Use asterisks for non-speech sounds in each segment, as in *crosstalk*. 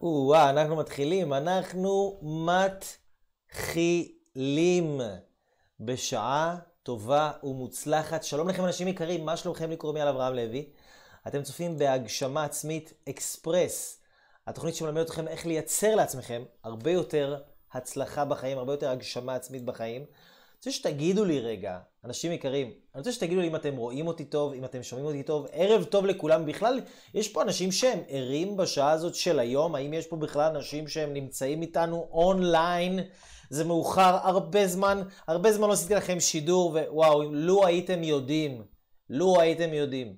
או-אה, אנחנו מתחילים. אנחנו מתחילים בשעה טובה ומוצלחת. שלום לכם אנשים יקרים, מה שלומכם? לי קוראים יאל אברהם לוי. אתם צופים בהגשמה עצמית אקספרס, התוכנית שמלמדת אתכם איך לייצר לעצמכם הרבה יותר הצלחה בחיים, הרבה יותר הגשמה עצמית בחיים. רוצה שתגידו לי רגע, אנשים יקרים, אני רוצה שתגידו לי אם אתם רואים אותי טוב, אם אתם שומעים אותי טוב, ערב טוב לכולם. בכלל, יש פה אנשים שהם ערים בשעה הזאת של היום? האם יש פה בכלל אנשים שהם נמצאים איתנו אונליין? זה מאוחר, הרבה זמן, הרבה זמן לא עשיתי לכם שידור, ווואו, לו הייתם יודעים, לו הייתם יודעים,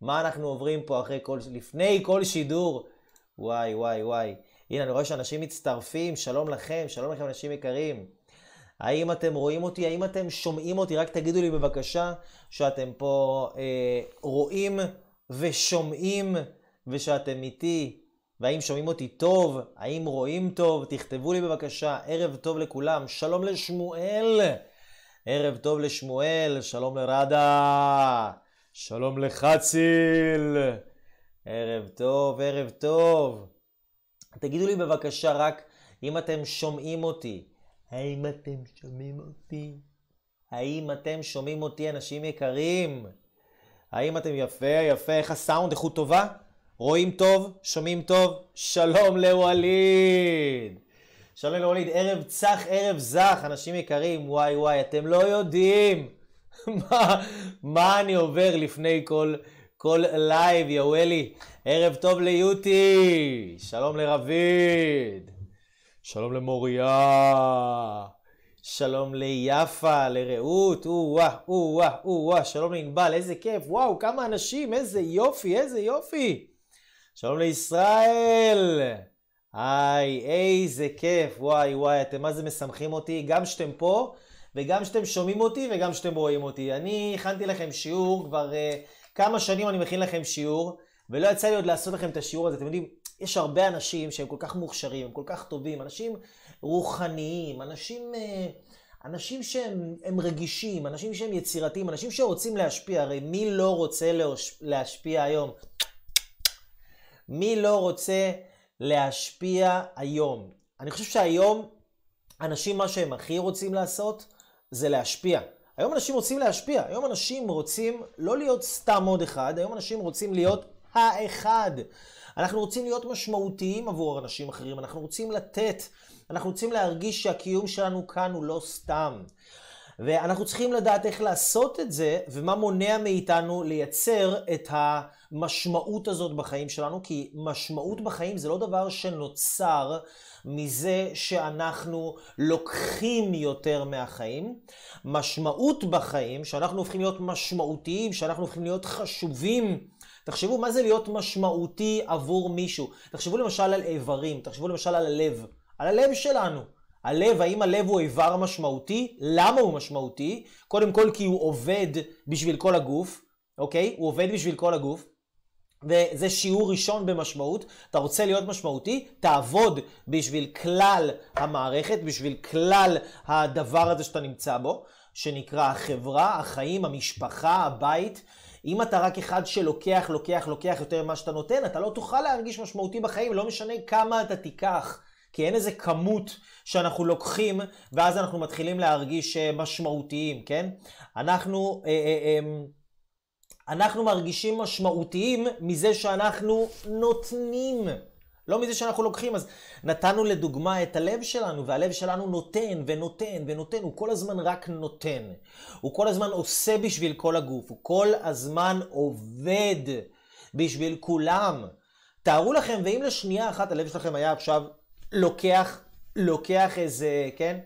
מה אנחנו עוברים פה אחרי כל, לפני כל שידור, וואי, וואי, וואי. הנה, אני רואה שאנשים מצטרפים, שלום לכם, שלום לכם אנשים יקרים. האם אתם רואים אותי? האם אתם שומעים אותי? רק תגידו לי בבקשה שאתם פה אה, רואים ושומעים ושאתם איתי. והאם שומעים אותי טוב? האם רואים טוב? תכתבו לי בבקשה. ערב טוב לכולם. שלום לשמואל. ערב טוב לשמואל. שלום לרדה. שלום לחציל. ערב טוב, ערב טוב. תגידו לי בבקשה רק אם אתם שומעים אותי. האם אתם שומעים אותי? האם אתם שומעים אותי, אנשים יקרים? האם אתם יפה, יפה, איך הסאונד, איכות טובה? רואים טוב? שומעים טוב? שלום לווליד! שלום לווליד, ערב צח, ערב זך, אנשים יקרים, וואי וואי, אתם לא יודעים *laughs* מה, מה אני עובר לפני כל, כל לייב, יואלי. ערב טוב ליוטי, שלום לרביד. שלום למוריה, שלום ליפה, לרעות, או-אה, או-אה, או-אה, שלום לענבל, איזה כיף, וואו, כמה אנשים, איזה יופי, איזה יופי. שלום לישראל, היי, איזה כיף, וואי וואי, אתם מה זה משמחים אותי, גם שאתם פה, וגם שאתם שומעים אותי, וגם שאתם רואים אותי. אני הכנתי לכם שיעור, כבר uh, כמה שנים אני מכין לכם שיעור, ולא יצא לי עוד לעשות לכם את השיעור הזה, אתם יודעים, יש הרבה אנשים שהם כל כך מוכשרים, הם כל כך טובים, אנשים רוחניים, אנשים, אה, אנשים שהם רגישים, אנשים שהם יצירתיים, אנשים שרוצים להשפיע. הרי מי לא רוצה להשפיע היום? מי לא רוצה להשפיע היום? אני חושב שהיום אנשים, מה שהם הכי רוצים לעשות זה להשפיע. היום אנשים רוצים להשפיע, היום אנשים רוצים לא להיות סתם עוד אחד, היום אנשים רוצים להיות האחד. אנחנו רוצים להיות משמעותיים עבור אנשים אחרים, אנחנו רוצים לתת, אנחנו רוצים להרגיש שהקיום שלנו כאן הוא לא סתם. ואנחנו צריכים לדעת איך לעשות את זה, ומה מונע מאיתנו לייצר את המשמעות הזאת בחיים שלנו, כי משמעות בחיים זה לא דבר שנוצר מזה שאנחנו לוקחים יותר מהחיים. משמעות בחיים, שאנחנו הופכים להיות משמעותיים, שאנחנו הופכים להיות חשובים, תחשבו מה זה להיות משמעותי עבור מישהו. תחשבו למשל על איברים, תחשבו למשל על הלב. על הלב שלנו. הלב, האם הלב הוא איבר משמעותי? למה הוא משמעותי? קודם כל כי הוא עובד בשביל כל הגוף, אוקיי? הוא עובד בשביל כל הגוף. וזה שיעור ראשון במשמעות. אתה רוצה להיות משמעותי? תעבוד בשביל כלל המערכת, בשביל כלל הדבר הזה שאתה נמצא בו, שנקרא החברה, החיים, המשפחה, הבית. אם אתה רק אחד שלוקח, לוקח, לוקח יותר ממה שאתה נותן, אתה לא תוכל להרגיש משמעותי בחיים, לא משנה כמה אתה תיקח. כי אין איזה כמות שאנחנו לוקחים, ואז אנחנו מתחילים להרגיש אה, משמעותיים, כן? אנחנו, אה, אה, אה, אנחנו מרגישים משמעותיים מזה שאנחנו נותנים. לא מזה שאנחנו לוקחים. אז נתנו לדוגמה את הלב שלנו, והלב שלנו נותן ונותן ונותן, הוא כל הזמן רק נותן. הוא כל הזמן עושה בשביל כל הגוף, הוא כל הזמן עובד בשביל כולם. תארו לכם, ואם לשנייה אחת הלב שלכם היה עכשיו לוקח, לוקח איזה, כן?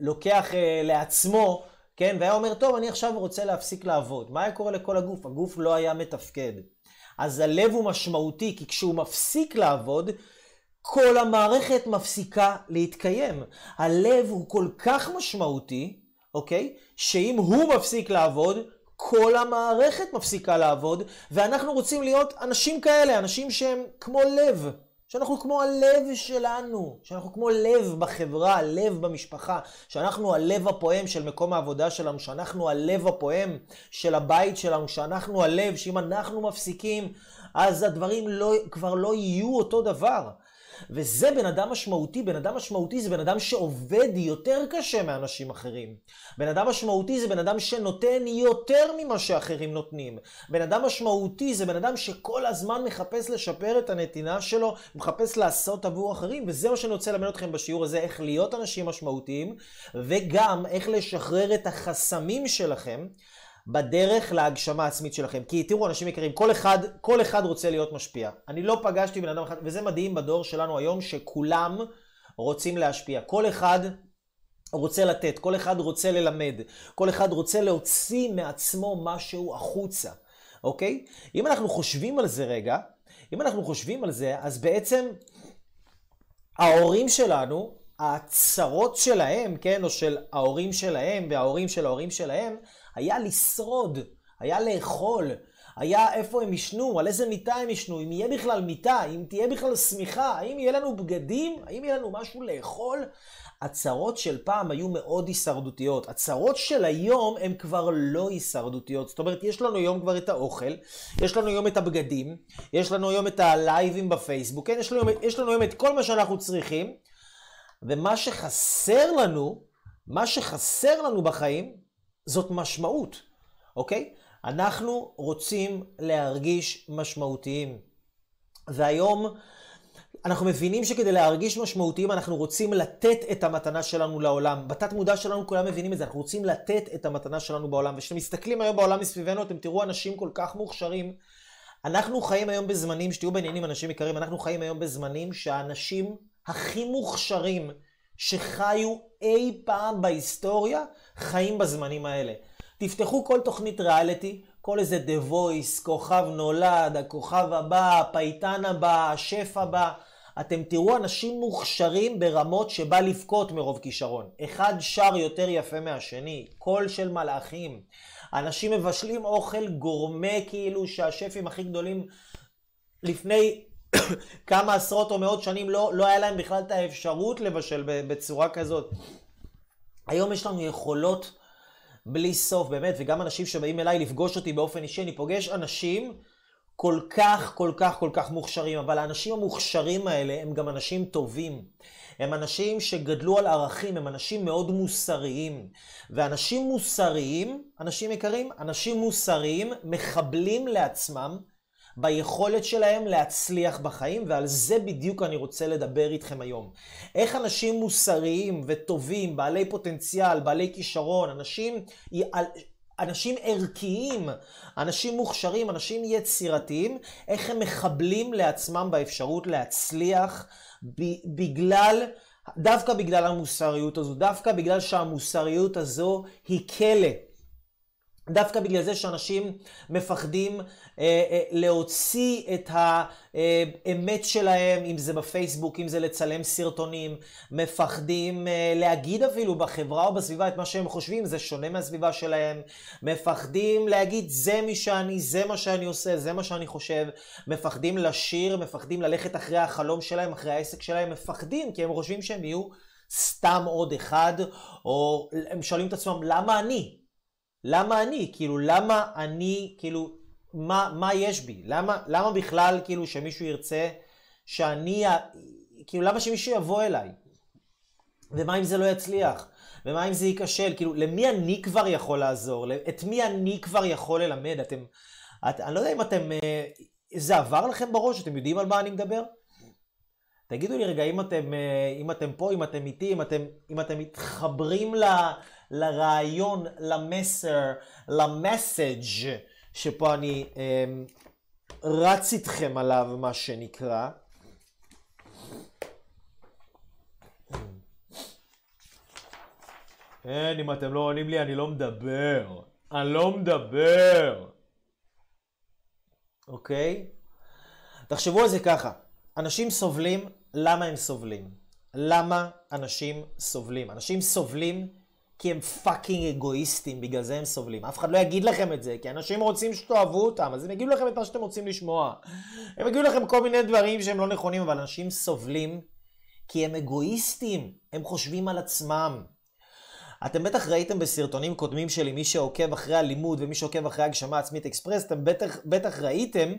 לוקח אה, לעצמו, כן? והיה אומר, טוב, אני עכשיו רוצה להפסיק לעבוד. מה היה קורה לכל הגוף? הגוף לא היה מתפקד. אז הלב הוא משמעותי, כי כשהוא מפסיק לעבוד, כל המערכת מפסיקה להתקיים. הלב הוא כל כך משמעותי, אוקיי? שאם הוא מפסיק לעבוד, כל המערכת מפסיקה לעבוד, ואנחנו רוצים להיות אנשים כאלה, אנשים שהם כמו לב. שאנחנו כמו הלב שלנו, שאנחנו כמו לב בחברה, לב במשפחה, שאנחנו הלב הפועם של מקום העבודה שלנו, שאנחנו הלב הפועם של הבית שלנו, שאנחנו הלב, שאם אנחנו מפסיקים, אז הדברים לא, כבר לא יהיו אותו דבר. וזה בן אדם משמעותי. בן אדם משמעותי זה בן אדם שעובד יותר קשה מאנשים אחרים. בן אדם משמעותי זה בן אדם שנותן יותר ממה שאחרים נותנים. בן אדם משמעותי זה בן אדם שכל הזמן מחפש לשפר את הנתינה שלו, מחפש לעשות עבור אחרים, וזה מה שאני רוצה ללמד אתכם בשיעור הזה, איך להיות אנשים משמעותיים, וגם איך לשחרר את החסמים שלכם. בדרך להגשמה העצמית שלכם. כי תראו, אנשים יקרים, כל אחד, כל אחד רוצה להיות משפיע. אני לא פגשתי בן אדם אחד, וזה מדהים בדור שלנו היום, שכולם רוצים להשפיע. כל אחד רוצה לתת, כל אחד רוצה ללמד, כל אחד רוצה להוציא מעצמו משהו החוצה, אוקיי? אם אנחנו חושבים על זה רגע, אם אנחנו חושבים על זה, אז בעצם ההורים שלנו, הצרות שלהם, כן, או של ההורים שלהם וההורים של ההורים שלהם, היה לשרוד, היה לאכול, היה איפה הם ישנו, על איזה מיטה הם ישנו, אם יהיה בכלל מיטה, אם תהיה בכלל שמיכה, האם יהיה לנו בגדים, האם יהיה לנו משהו לאכול. הצרות של פעם היו מאוד הישרדותיות. הצרות של היום הן כבר לא הישרדותיות. זאת אומרת, יש לנו היום כבר את האוכל, יש לנו היום את הבגדים, יש לנו היום את הלייבים בפייסבוק, כן? יש לנו, יש לנו היום את כל מה שאנחנו צריכים, ומה שחסר לנו, מה שחסר לנו בחיים, זאת משמעות, אוקיי? אנחנו רוצים להרגיש משמעותיים. והיום אנחנו מבינים שכדי להרגיש משמעותיים אנחנו רוצים לתת את המתנה שלנו לעולם. בתת מודע שלנו כולם מבינים את זה, אנחנו רוצים לתת את המתנה שלנו בעולם. וכשאתם מסתכלים היום בעולם מסביבנו, אתם תראו אנשים כל כך מוכשרים. אנחנו חיים היום בזמנים, שתהיו בעניינים אנשים יקרים, אנחנו חיים היום בזמנים שהאנשים הכי מוכשרים שחיו אי פעם בהיסטוריה, חיים בזמנים האלה. תפתחו כל תוכנית ריאליטי, כל איזה The Voice, כוכב נולד, הכוכב הבא, הפייטן הבא, השף הבא. אתם תראו אנשים מוכשרים ברמות שבא לבכות מרוב כישרון. אחד שר יותר יפה מהשני, קול של מלאכים. אנשים מבשלים אוכל גורמה כאילו שהשפים הכי גדולים לפני כמה עשרות או מאות שנים לא, לא היה להם בכלל את האפשרות לבשל בצורה כזאת. היום יש לנו יכולות בלי סוף, באמת, וגם אנשים שבאים אליי לפגוש אותי באופן אישי, אני פוגש אנשים כל כך, כל כך, כל כך מוכשרים, אבל האנשים המוכשרים האלה הם גם אנשים טובים. הם אנשים שגדלו על ערכים, הם אנשים מאוד מוסריים. ואנשים מוסריים, אנשים יקרים, אנשים מוסריים מחבלים לעצמם ביכולת שלהם להצליח בחיים, ועל זה בדיוק אני רוצה לדבר איתכם היום. איך אנשים מוסריים וטובים, בעלי פוטנציאל, בעלי כישרון, אנשים, אנשים ערכיים, אנשים מוכשרים, אנשים יצירתיים, איך הם מחבלים לעצמם באפשרות להצליח בגלל... דווקא בגלל המוסריות הזו, דווקא בגלל שהמוסריות הזו היא כלא. דווקא בגלל זה שאנשים מפחדים אה, אה, להוציא את האמת שלהם, אם זה בפייסבוק, אם זה לצלם סרטונים, מפחדים אה, להגיד אפילו בחברה או בסביבה את מה שהם חושבים, זה שונה מהסביבה שלהם, מפחדים להגיד זה מי שאני, זה מה שאני עושה, זה מה שאני חושב, מפחדים לשיר, מפחדים ללכת אחרי החלום שלהם, אחרי העסק שלהם, מפחדים כי הם חושבים שהם יהיו סתם עוד אחד, או הם שואלים את עצמם למה אני? למה אני? כאילו, למה אני, כאילו, מה, מה יש בי? למה, למה בכלל, כאילו, שמישהו ירצה שאני, כאילו, למה שמישהו יבוא אליי? ומה אם זה לא יצליח? ומה אם זה ייכשל? כאילו, למי אני כבר יכול לעזור? את מי אני כבר יכול ללמד? אתם, את, אני לא יודע אם אתם, אה, זה עבר לכם בראש? אתם יודעים על מה אני מדבר? תגידו לי רגע, אם אתם, אה, אם אתם פה, אם אתם איתי, אם אתם, אם אתם מתחברים ל... לרעיון, למסר, למסאג' שפה אני אה, רץ איתכם עליו, מה שנקרא. כן, אם אתם לא עונים לי, אני לא מדבר. אני לא מדבר. אוקיי? תחשבו על זה ככה. אנשים סובלים, למה הם סובלים? למה אנשים סובלים? אנשים סובלים כי הם פאקינג אגואיסטים, בגלל זה הם סובלים. אף אחד לא יגיד לכם את זה, כי אנשים רוצים שתאהבו אותם, אז הם יגידו לכם את מה שאתם רוצים לשמוע. הם יגידו לכם כל מיני דברים שהם לא נכונים, אבל אנשים סובלים כי הם אגואיסטים, הם חושבים על עצמם. אתם בטח ראיתם בסרטונים קודמים שלי, מי שעוקב אחרי הלימוד ומי שעוקב אחרי הגשמה עצמית אקספרס, אתם בטח, בטח ראיתם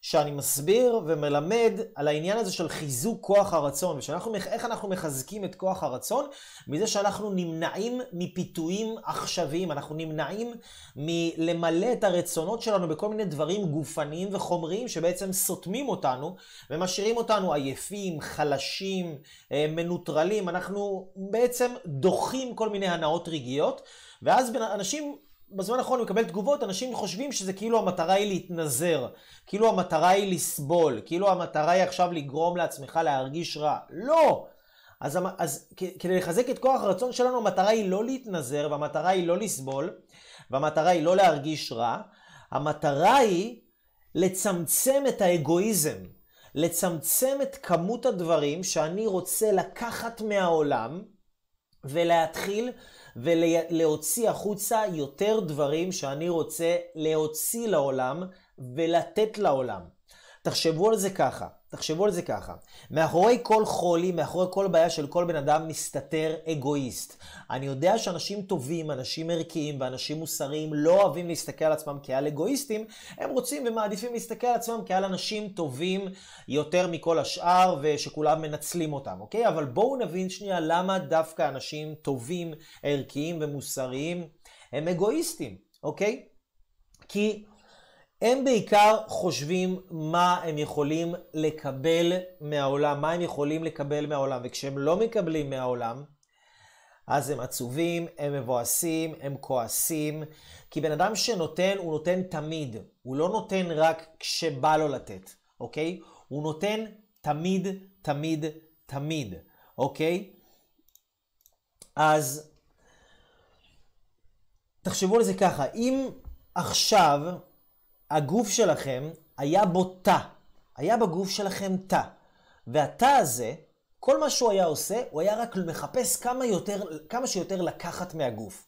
שאני מסביר ומלמד על העניין הזה של חיזוק כוח הרצון, ואיך אנחנו מחזקים את כוח הרצון, מזה שאנחנו נמנעים מפיתויים עכשוויים, אנחנו נמנעים מלמלא את הרצונות שלנו בכל מיני דברים גופניים וחומריים שבעצם סותמים אותנו ומשאירים אותנו עייפים, חלשים, אה, מנוטרלים, אנחנו בעצם דוחים כל מיני הנאות רגעיות, ואז אנשים בזמן האחרון אני מקבל תגובות, אנשים חושבים שזה כאילו המטרה היא להתנזר, כאילו המטרה היא לסבול, כאילו המטרה היא עכשיו לגרום לעצמך להרגיש רע. לא! אז, אז כדי לחזק את כוח הרצון שלנו, המטרה היא לא להתנזר, והמטרה היא לא לסבול, והמטרה היא לא להרגיש רע, המטרה היא לצמצם את האגואיזם, לצמצם את כמות הדברים שאני רוצה לקחת מהעולם, ולהתחיל ולהוציא החוצה יותר דברים שאני רוצה להוציא לעולם ולתת לעולם. תחשבו על זה ככה, תחשבו על זה ככה. מאחורי כל חולי, מאחורי כל בעיה של כל בן אדם מסתתר אגואיסט. אני יודע שאנשים טובים, אנשים ערכיים ואנשים מוסריים לא אוהבים להסתכל על עצמם כעל אגואיסטים, הם רוצים ומעדיפים להסתכל על עצמם כעל אנשים טובים יותר מכל השאר ושכולם מנצלים אותם, אוקיי? אבל בואו נבין שנייה למה דווקא אנשים טובים, ערכיים ומוסריים הם אגואיסטים, אוקיי? כי הם בעיקר חושבים מה הם יכולים לקבל מהעולם, מה הם יכולים לקבל מהעולם, וכשהם לא מקבלים מהעולם, אז הם עצובים, הם מבואסים, הם כועסים, כי בן אדם שנותן, הוא נותן תמיד, הוא לא נותן רק כשבא לו לתת, אוקיי? הוא נותן תמיד, תמיד, תמיד, אוקיי? אז תחשבו על זה ככה, אם עכשיו הגוף שלכם היה בו תא. היה בגוף שלכם תא. והתא הזה, כל מה שהוא היה עושה, הוא היה רק מחפש כמה, יותר, כמה שיותר לקחת מהגוף.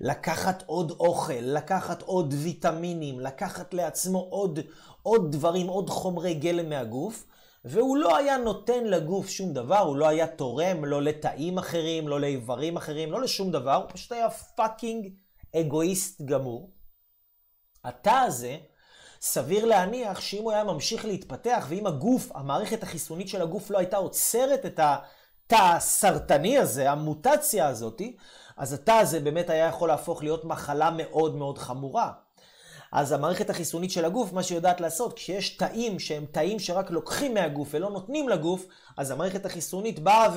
לקחת עוד אוכל, לקחת עוד ויטמינים, לקחת לעצמו עוד, עוד דברים, עוד חומרי גלם מהגוף, והוא לא היה נותן לגוף שום דבר, הוא לא היה תורם, לא לתאים אחרים, לא לאיברים אחרים, לא לשום דבר, הוא פשוט היה פאקינג אגואיסט גמור. התא הזה, סביר להניח שאם הוא היה ממשיך להתפתח, ואם הגוף, המערכת החיסונית של הגוף לא הייתה עוצרת את התא הסרטני הזה, המוטציה הזאתי, אז התא הזה באמת היה יכול להפוך להיות מחלה מאוד מאוד חמורה. אז המערכת החיסונית של הגוף, מה שהיא יודעת לעשות, כשיש תאים שהם תאים שרק לוקחים מהגוף ולא נותנים לגוף, אז המערכת החיסונית באה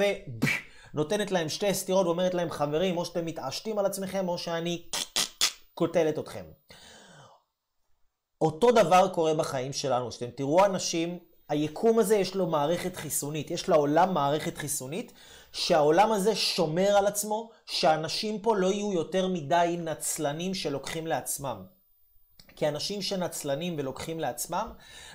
ונותנת להם שתי סטירות ואומרת להם, חברים, או שאתם מתעשתים על עצמכם, או שאני קוטלת אתכם. אותו דבר קורה בחיים שלנו, שאתם תראו אנשים, היקום הזה יש לו מערכת חיסונית, יש לעולם מערכת חיסונית, שהעולם הזה שומר על עצמו, שאנשים פה לא יהיו יותר מדי נצלנים שלוקחים לעצמם. כי אנשים שנצלנים ולוקחים לעצמם,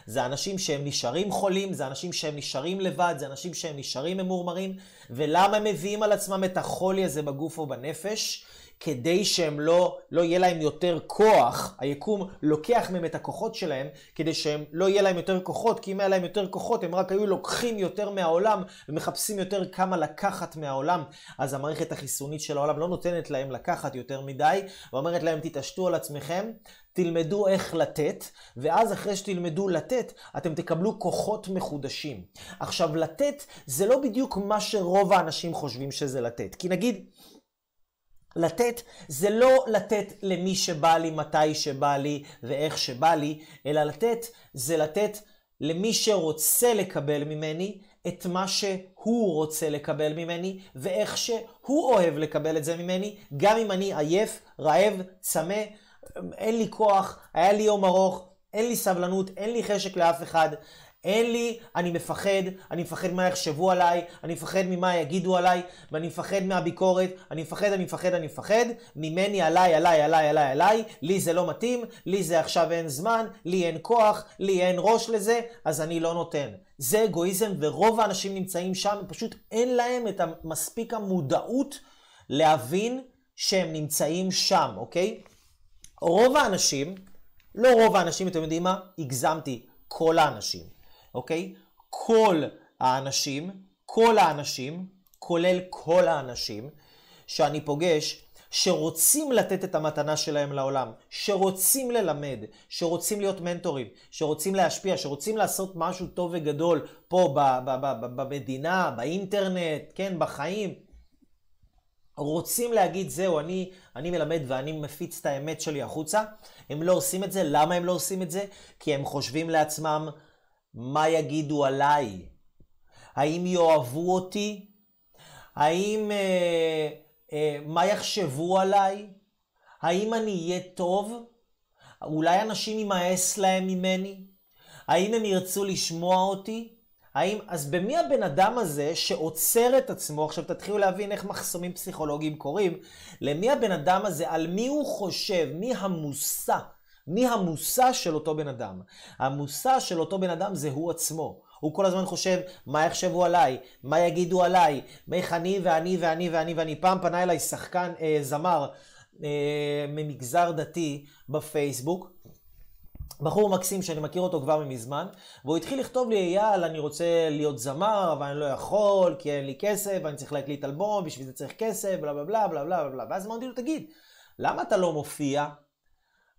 זה אנשים שהם נשארים חולים, זה אנשים שהם נשארים לבד, זה אנשים שהם נשארים ממורמרים, ולמה הם מביאים על עצמם את החולי הזה בגוף או בנפש? כדי שהם לא, לא יהיה להם יותר כוח, היקום לוקח מהם את הכוחות שלהם, כדי שהם לא יהיה להם יותר כוחות, כי אם היה להם יותר כוחות, הם רק היו לוקחים יותר מהעולם, ומחפשים יותר כמה לקחת מהעולם. אז המערכת החיסונית של העולם לא נותנת להם לקחת יותר מדי, ואומרת להם, תתעשתו על עצמכם, תלמדו איך לתת, ואז אחרי שתלמדו לתת, אתם תקבלו כוחות מחודשים. עכשיו, לתת זה לא בדיוק מה שרוב האנשים חושבים שזה לתת. כי נגיד, לתת זה לא לתת למי שבא לי, מתי שבא לי ואיך שבא לי, אלא לתת זה לתת למי שרוצה לקבל ממני את מה שהוא רוצה לקבל ממני ואיך שהוא אוהב לקבל את זה ממני, גם אם אני עייף, רעב, צמא, אין לי כוח, היה לי יום ארוך, אין לי סבלנות, אין לי חשק לאף אחד. אין לי, אני מפחד, אני מפחד מה יחשבו עליי, אני מפחד ממה יגידו עליי, ואני מפחד מהביקורת, אני מפחד, אני מפחד, אני מפחד, ממני עליי, עליי, עליי, עליי, עליי, לי זה לא מתאים, לי זה עכשיו אין זמן, לי אין כוח, לי אין ראש לזה, אז אני לא נותן. זה אגואיזם, ורוב האנשים נמצאים שם, פשוט אין להם את מספיק המודעות להבין שהם נמצאים שם, אוקיי? רוב האנשים, לא רוב האנשים, אתם יודעים מה? הגזמתי, כל האנשים. אוקיי? כל האנשים, כל האנשים, כולל כל האנשים שאני פוגש, שרוצים לתת את המתנה שלהם לעולם, שרוצים ללמד, שרוצים להיות מנטורים, שרוצים להשפיע, שרוצים לעשות משהו טוב וגדול פה במדינה, באינטרנט, כן, בחיים. רוצים להגיד, זהו, אני, אני מלמד ואני מפיץ את האמת שלי החוצה. הם לא עושים את זה. למה הם לא עושים את זה? כי הם חושבים לעצמם, מה יגידו עליי? האם יאהבו אותי? האם... אה, אה, מה יחשבו עליי? האם אני אהיה טוב? אולי אנשים יימאס להם ממני? האם הם ירצו לשמוע אותי? האם, אז במי הבן אדם הזה שעוצר את עצמו, עכשיו תתחילו להבין איך מחסומים פסיכולוגיים קורים, למי הבן אדם הזה, על מי הוא חושב, מי המושא, מי המושא של אותו בן אדם. המושא של אותו בן אדם זה הוא עצמו. הוא כל הזמן חושב, מה יחשבו עליי? מה יגידו עליי? איך אני ואני ואני ואני ואני. פעם פנה אליי שחקן, אה, זמר אה, ממגזר דתי בפייסבוק. בחור מקסים שאני מכיר אותו כבר מזמן, והוא התחיל לכתוב לי, אייל, אני רוצה להיות זמר, אבל אני לא יכול, כי אין לי כסף, ואני צריך להקליט אלבום, בשביל זה צריך כסף, בלה בלה בלה בלה בלה בלה. ואז אמרתי לו, תגיד, למה אתה לא מופיע?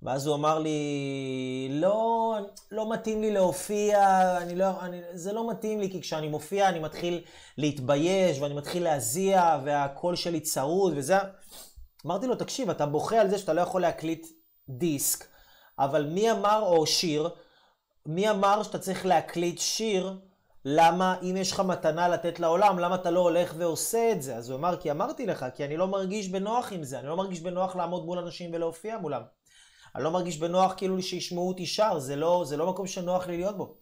ואז הוא אמר לי, לא, לא מתאים לי להופיע, אני לא, אני, זה לא מתאים לי, כי כשאני מופיע אני מתחיל להתבייש, ואני מתחיל להזיע, והקול שלי צרוד, וזה... אמרתי לו, תקשיב, אתה בוכה על זה שאתה לא יכול להקליט דיסק, אבל מי אמר, או שיר, מי אמר שאתה צריך להקליט שיר, למה, אם יש לך מתנה לתת לעולם, למה אתה לא הולך ועושה את זה? אז הוא אמר, כי אמרתי לך, כי אני לא מרגיש בנוח עם זה, אני לא מרגיש בנוח לעמוד מול אנשים ולהופיע מולם. אני לא מרגיש בנוח כאילו שישמעו אותי שר, זה לא, זה לא מקום שנוח לי להיות בו.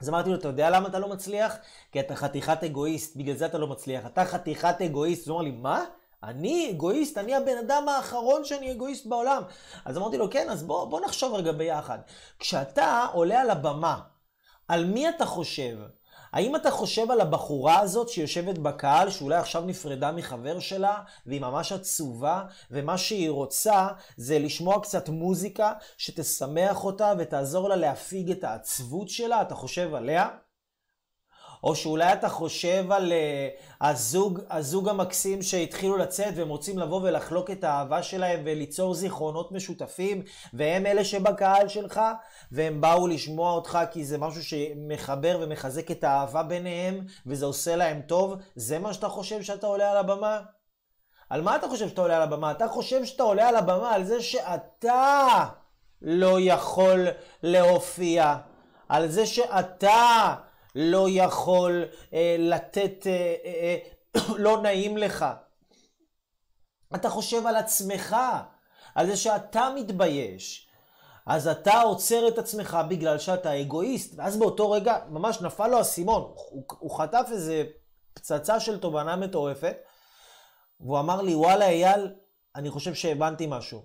אז אמרתי לו, אתה יודע למה אתה לא מצליח? כי אתה חתיכת אגואיסט, בגלל זה אתה לא מצליח. אתה חתיכת אגואיסט. הוא אמר לי, מה? אני אגואיסט? אני הבן אדם האחרון שאני אגואיסט בעולם. אז אמרתי לו, כן, אז בוא, בוא נחשוב רגע ביחד. כשאתה עולה על הבמה, על מי אתה חושב? האם אתה חושב על הבחורה הזאת שיושבת בקהל, שאולי עכשיו נפרדה מחבר שלה, והיא ממש עצובה, ומה שהיא רוצה זה לשמוע קצת מוזיקה שתשמח אותה ותעזור לה להפיג את העצבות שלה? אתה חושב עליה? או שאולי אתה חושב על uh, הזוג, הזוג המקסים שהתחילו לצאת והם רוצים לבוא ולחלוק את האהבה שלהם וליצור זיכרונות משותפים, והם אלה שבקהל שלך, והם באו לשמוע אותך כי זה משהו שמחבר ומחזק את האהבה ביניהם, וזה עושה להם טוב, זה מה שאתה חושב שאתה עולה על הבמה? על מה אתה חושב שאתה עולה על הבמה? אתה חושב שאתה עולה על הבמה על זה שאתה לא יכול להופיע. על זה שאתה לא יכול אה, לתת, אה, אה, אה, *coughs* לא נעים לך. אתה חושב על עצמך, על זה שאתה מתבייש. אז אתה עוצר את עצמך בגלל שאתה אגואיסט, ואז באותו רגע ממש נפל לו האסימון. הוא, הוא חטף איזה פצצה של תובנה מטורפת, והוא אמר לי, וואלה אייל, אני חושב שהבנתי משהו.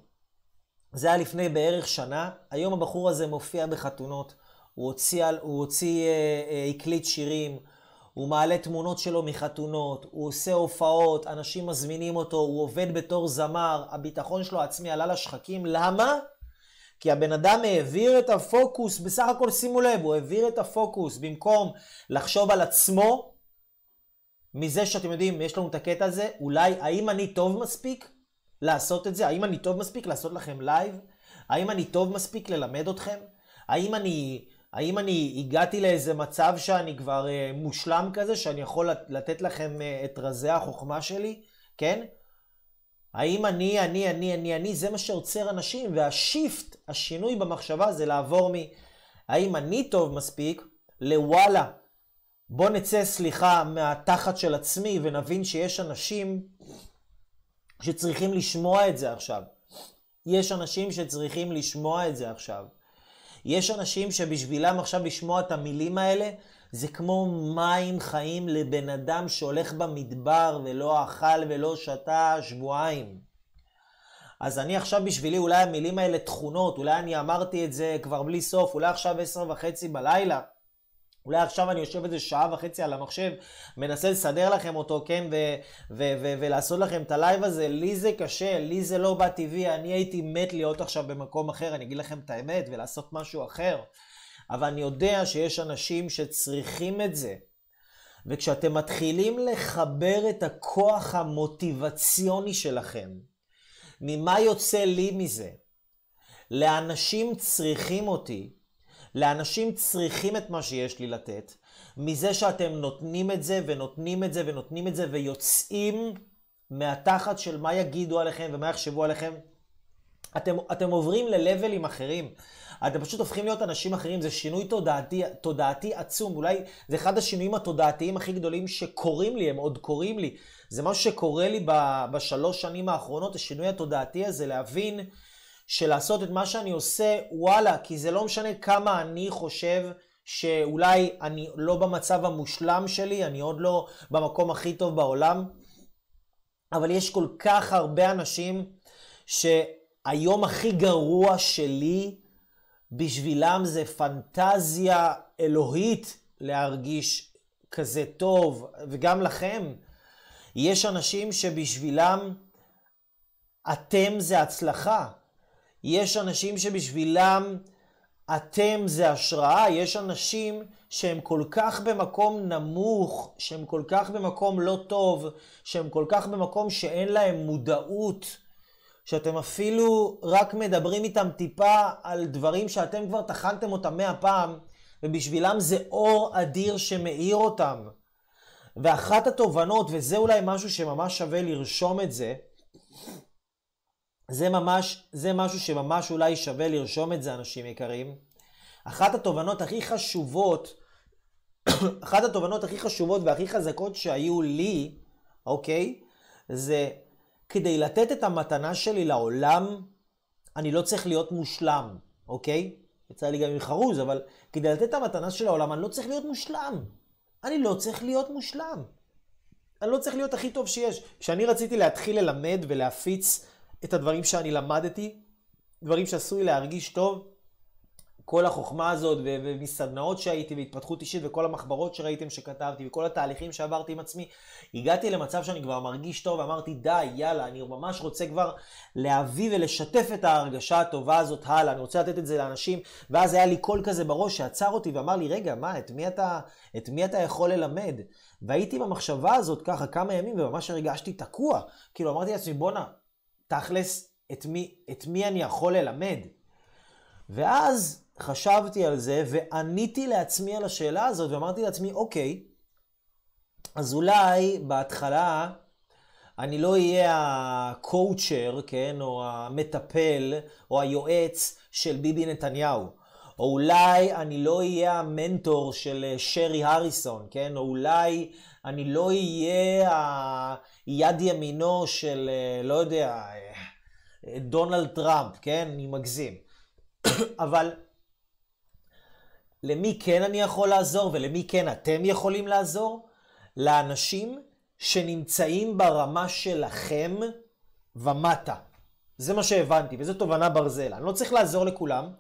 זה היה לפני בערך שנה, היום הבחור הזה מופיע בחתונות, הוא הוציא, הוא הוציא אה, אה, הקליט שירים, הוא מעלה תמונות שלו מחתונות, הוא עושה הופעות, אנשים מזמינים אותו, הוא עובד בתור זמר, הביטחון שלו העצמי עלה לשחקים. למה? כי הבן אדם העביר את הפוקוס, בסך הכל שימו לב, הוא העביר את הפוקוס במקום לחשוב על עצמו, מזה שאתם יודעים, יש לנו את הקטע הזה, אולי, האם אני טוב מספיק לעשות את זה? האם אני טוב מספיק לעשות לכם לייב? האם אני טוב מספיק ללמד אתכם? האם אני האם אני הגעתי לאיזה מצב שאני כבר אה, מושלם כזה, שאני יכול לתת לכם אה, את רזי החוכמה שלי, כן? האם אני, אני, אני, אני, אני, זה מה שעוצר אנשים, וה shift, השינוי במחשבה זה לעבור מ... האם אני טוב מספיק, לוואלה, בוא נצא, סליחה, מהתחת של עצמי ונבין שיש אנשים שצריכים לשמוע את זה עכשיו. יש אנשים שצריכים לשמוע את זה עכשיו. יש אנשים שבשבילם עכשיו לשמוע את המילים האלה, זה כמו מים חיים לבן אדם שהולך במדבר ולא אכל ולא שתה שבועיים. אז אני עכשיו בשבילי, אולי המילים האלה טחונות, אולי אני אמרתי את זה כבר בלי סוף, אולי עכשיו עשר וחצי בלילה. אולי עכשיו אני יושב איזה שעה וחצי על המחשב, מנסה לסדר לכם אותו, כן, ו- ו- ו- ולעשות לכם את הלייב הזה. לי זה קשה, לי זה לא בא טבעי, אני הייתי מת להיות עכשיו במקום אחר, אני אגיד לכם את האמת, ולעשות משהו אחר. אבל אני יודע שיש אנשים שצריכים את זה. וכשאתם מתחילים לחבר את הכוח המוטיבציוני שלכם, ממה יוצא לי מזה? לאנשים צריכים אותי, לאנשים צריכים את מה שיש לי לתת, מזה שאתם נותנים את זה ונותנים את זה ונותנים את זה ויוצאים מהתחת של מה יגידו עליכם ומה יחשבו עליכם. אתם, אתם עוברים ללבלים אחרים. אתם פשוט הופכים להיות אנשים אחרים, זה שינוי תודעתי, תודעתי עצום. אולי זה אחד השינויים התודעתיים הכי גדולים שקורים לי, הם עוד קורים לי. זה משהו שקורה לי בשלוש שנים האחרונות, השינוי התודעתי הזה, להבין שלעשות את מה שאני עושה, וואלה, כי זה לא משנה כמה אני חושב שאולי אני לא במצב המושלם שלי, אני עוד לא במקום הכי טוב בעולם, אבל יש כל כך הרבה אנשים שהיום הכי גרוע שלי, בשבילם זה פנטזיה אלוהית להרגיש כזה טוב, וגם לכם. יש אנשים שבשבילם אתם זה הצלחה. יש אנשים שבשבילם אתם זה השראה. יש אנשים שהם כל כך במקום נמוך, שהם כל כך במקום לא טוב, שהם כל כך במקום שאין להם מודעות, שאתם אפילו רק מדברים איתם טיפה על דברים שאתם כבר טחנתם אותם מאה פעם, ובשבילם זה אור אדיר שמאיר אותם. ואחת התובנות, וזה אולי משהו שממש שווה לרשום את זה, זה ממש, זה משהו שממש אולי שווה לרשום את זה, אנשים יקרים. אחת התובנות הכי חשובות, *coughs* אחת התובנות הכי חשובות והכי חזקות שהיו לי, אוקיי? זה כדי לתת את המתנה שלי לעולם, אני לא צריך להיות מושלם, אוקיי? יצא לי גם עם חרוז, אבל כדי לתת את המתנה של העולם, אני לא צריך להיות מושלם. אני לא צריך להיות מושלם. אני לא צריך להיות הכי טוב שיש. כשאני רציתי להתחיל ללמד ולהפיץ את הדברים שאני למדתי, דברים שעשו לי להרגיש טוב, כל החוכמה הזאת, ומסדנאות שהייתי, והתפתחות אישית, וכל המחברות שראיתם שכתבתי, וכל התהליכים שעברתי עם עצמי, הגעתי למצב שאני כבר מרגיש טוב, ואמרתי, די, יאללה, אני ממש רוצה כבר להביא ולשתף את ההרגשה הטובה הזאת הלאה, אני רוצה לתת את זה לאנשים, ואז היה לי קול כזה בראש שעצר אותי ואמר לי, רגע, מה, את מי אתה, את מי אתה יכול ללמד? והייתי במחשבה הזאת ככה כמה ימים, וממש הרגשתי תקוע. כאילו, אמרתי לעצמי, בואנה, תכלס, את מי, את מי אני יכול ללמד? ואז חשבתי על זה ועניתי לעצמי על השאלה הזאת ואמרתי לעצמי, אוקיי, אז אולי בהתחלה אני לא אהיה הקואוצ'ר, כן, או המטפל, או היועץ של ביבי נתניהו. או אולי אני לא אהיה המנטור של שרי הריסון, כן? או אולי אני לא אהיה היד ימינו של, אה, לא יודע, אה, דונלד טראמפ, כן? אני מגזים. *coughs* אבל למי כן אני יכול לעזור ולמי כן אתם יכולים לעזור? לאנשים שנמצאים ברמה שלכם ומטה. זה מה שהבנתי, וזו תובנה ברזל. אני לא צריך לעזור לכולם,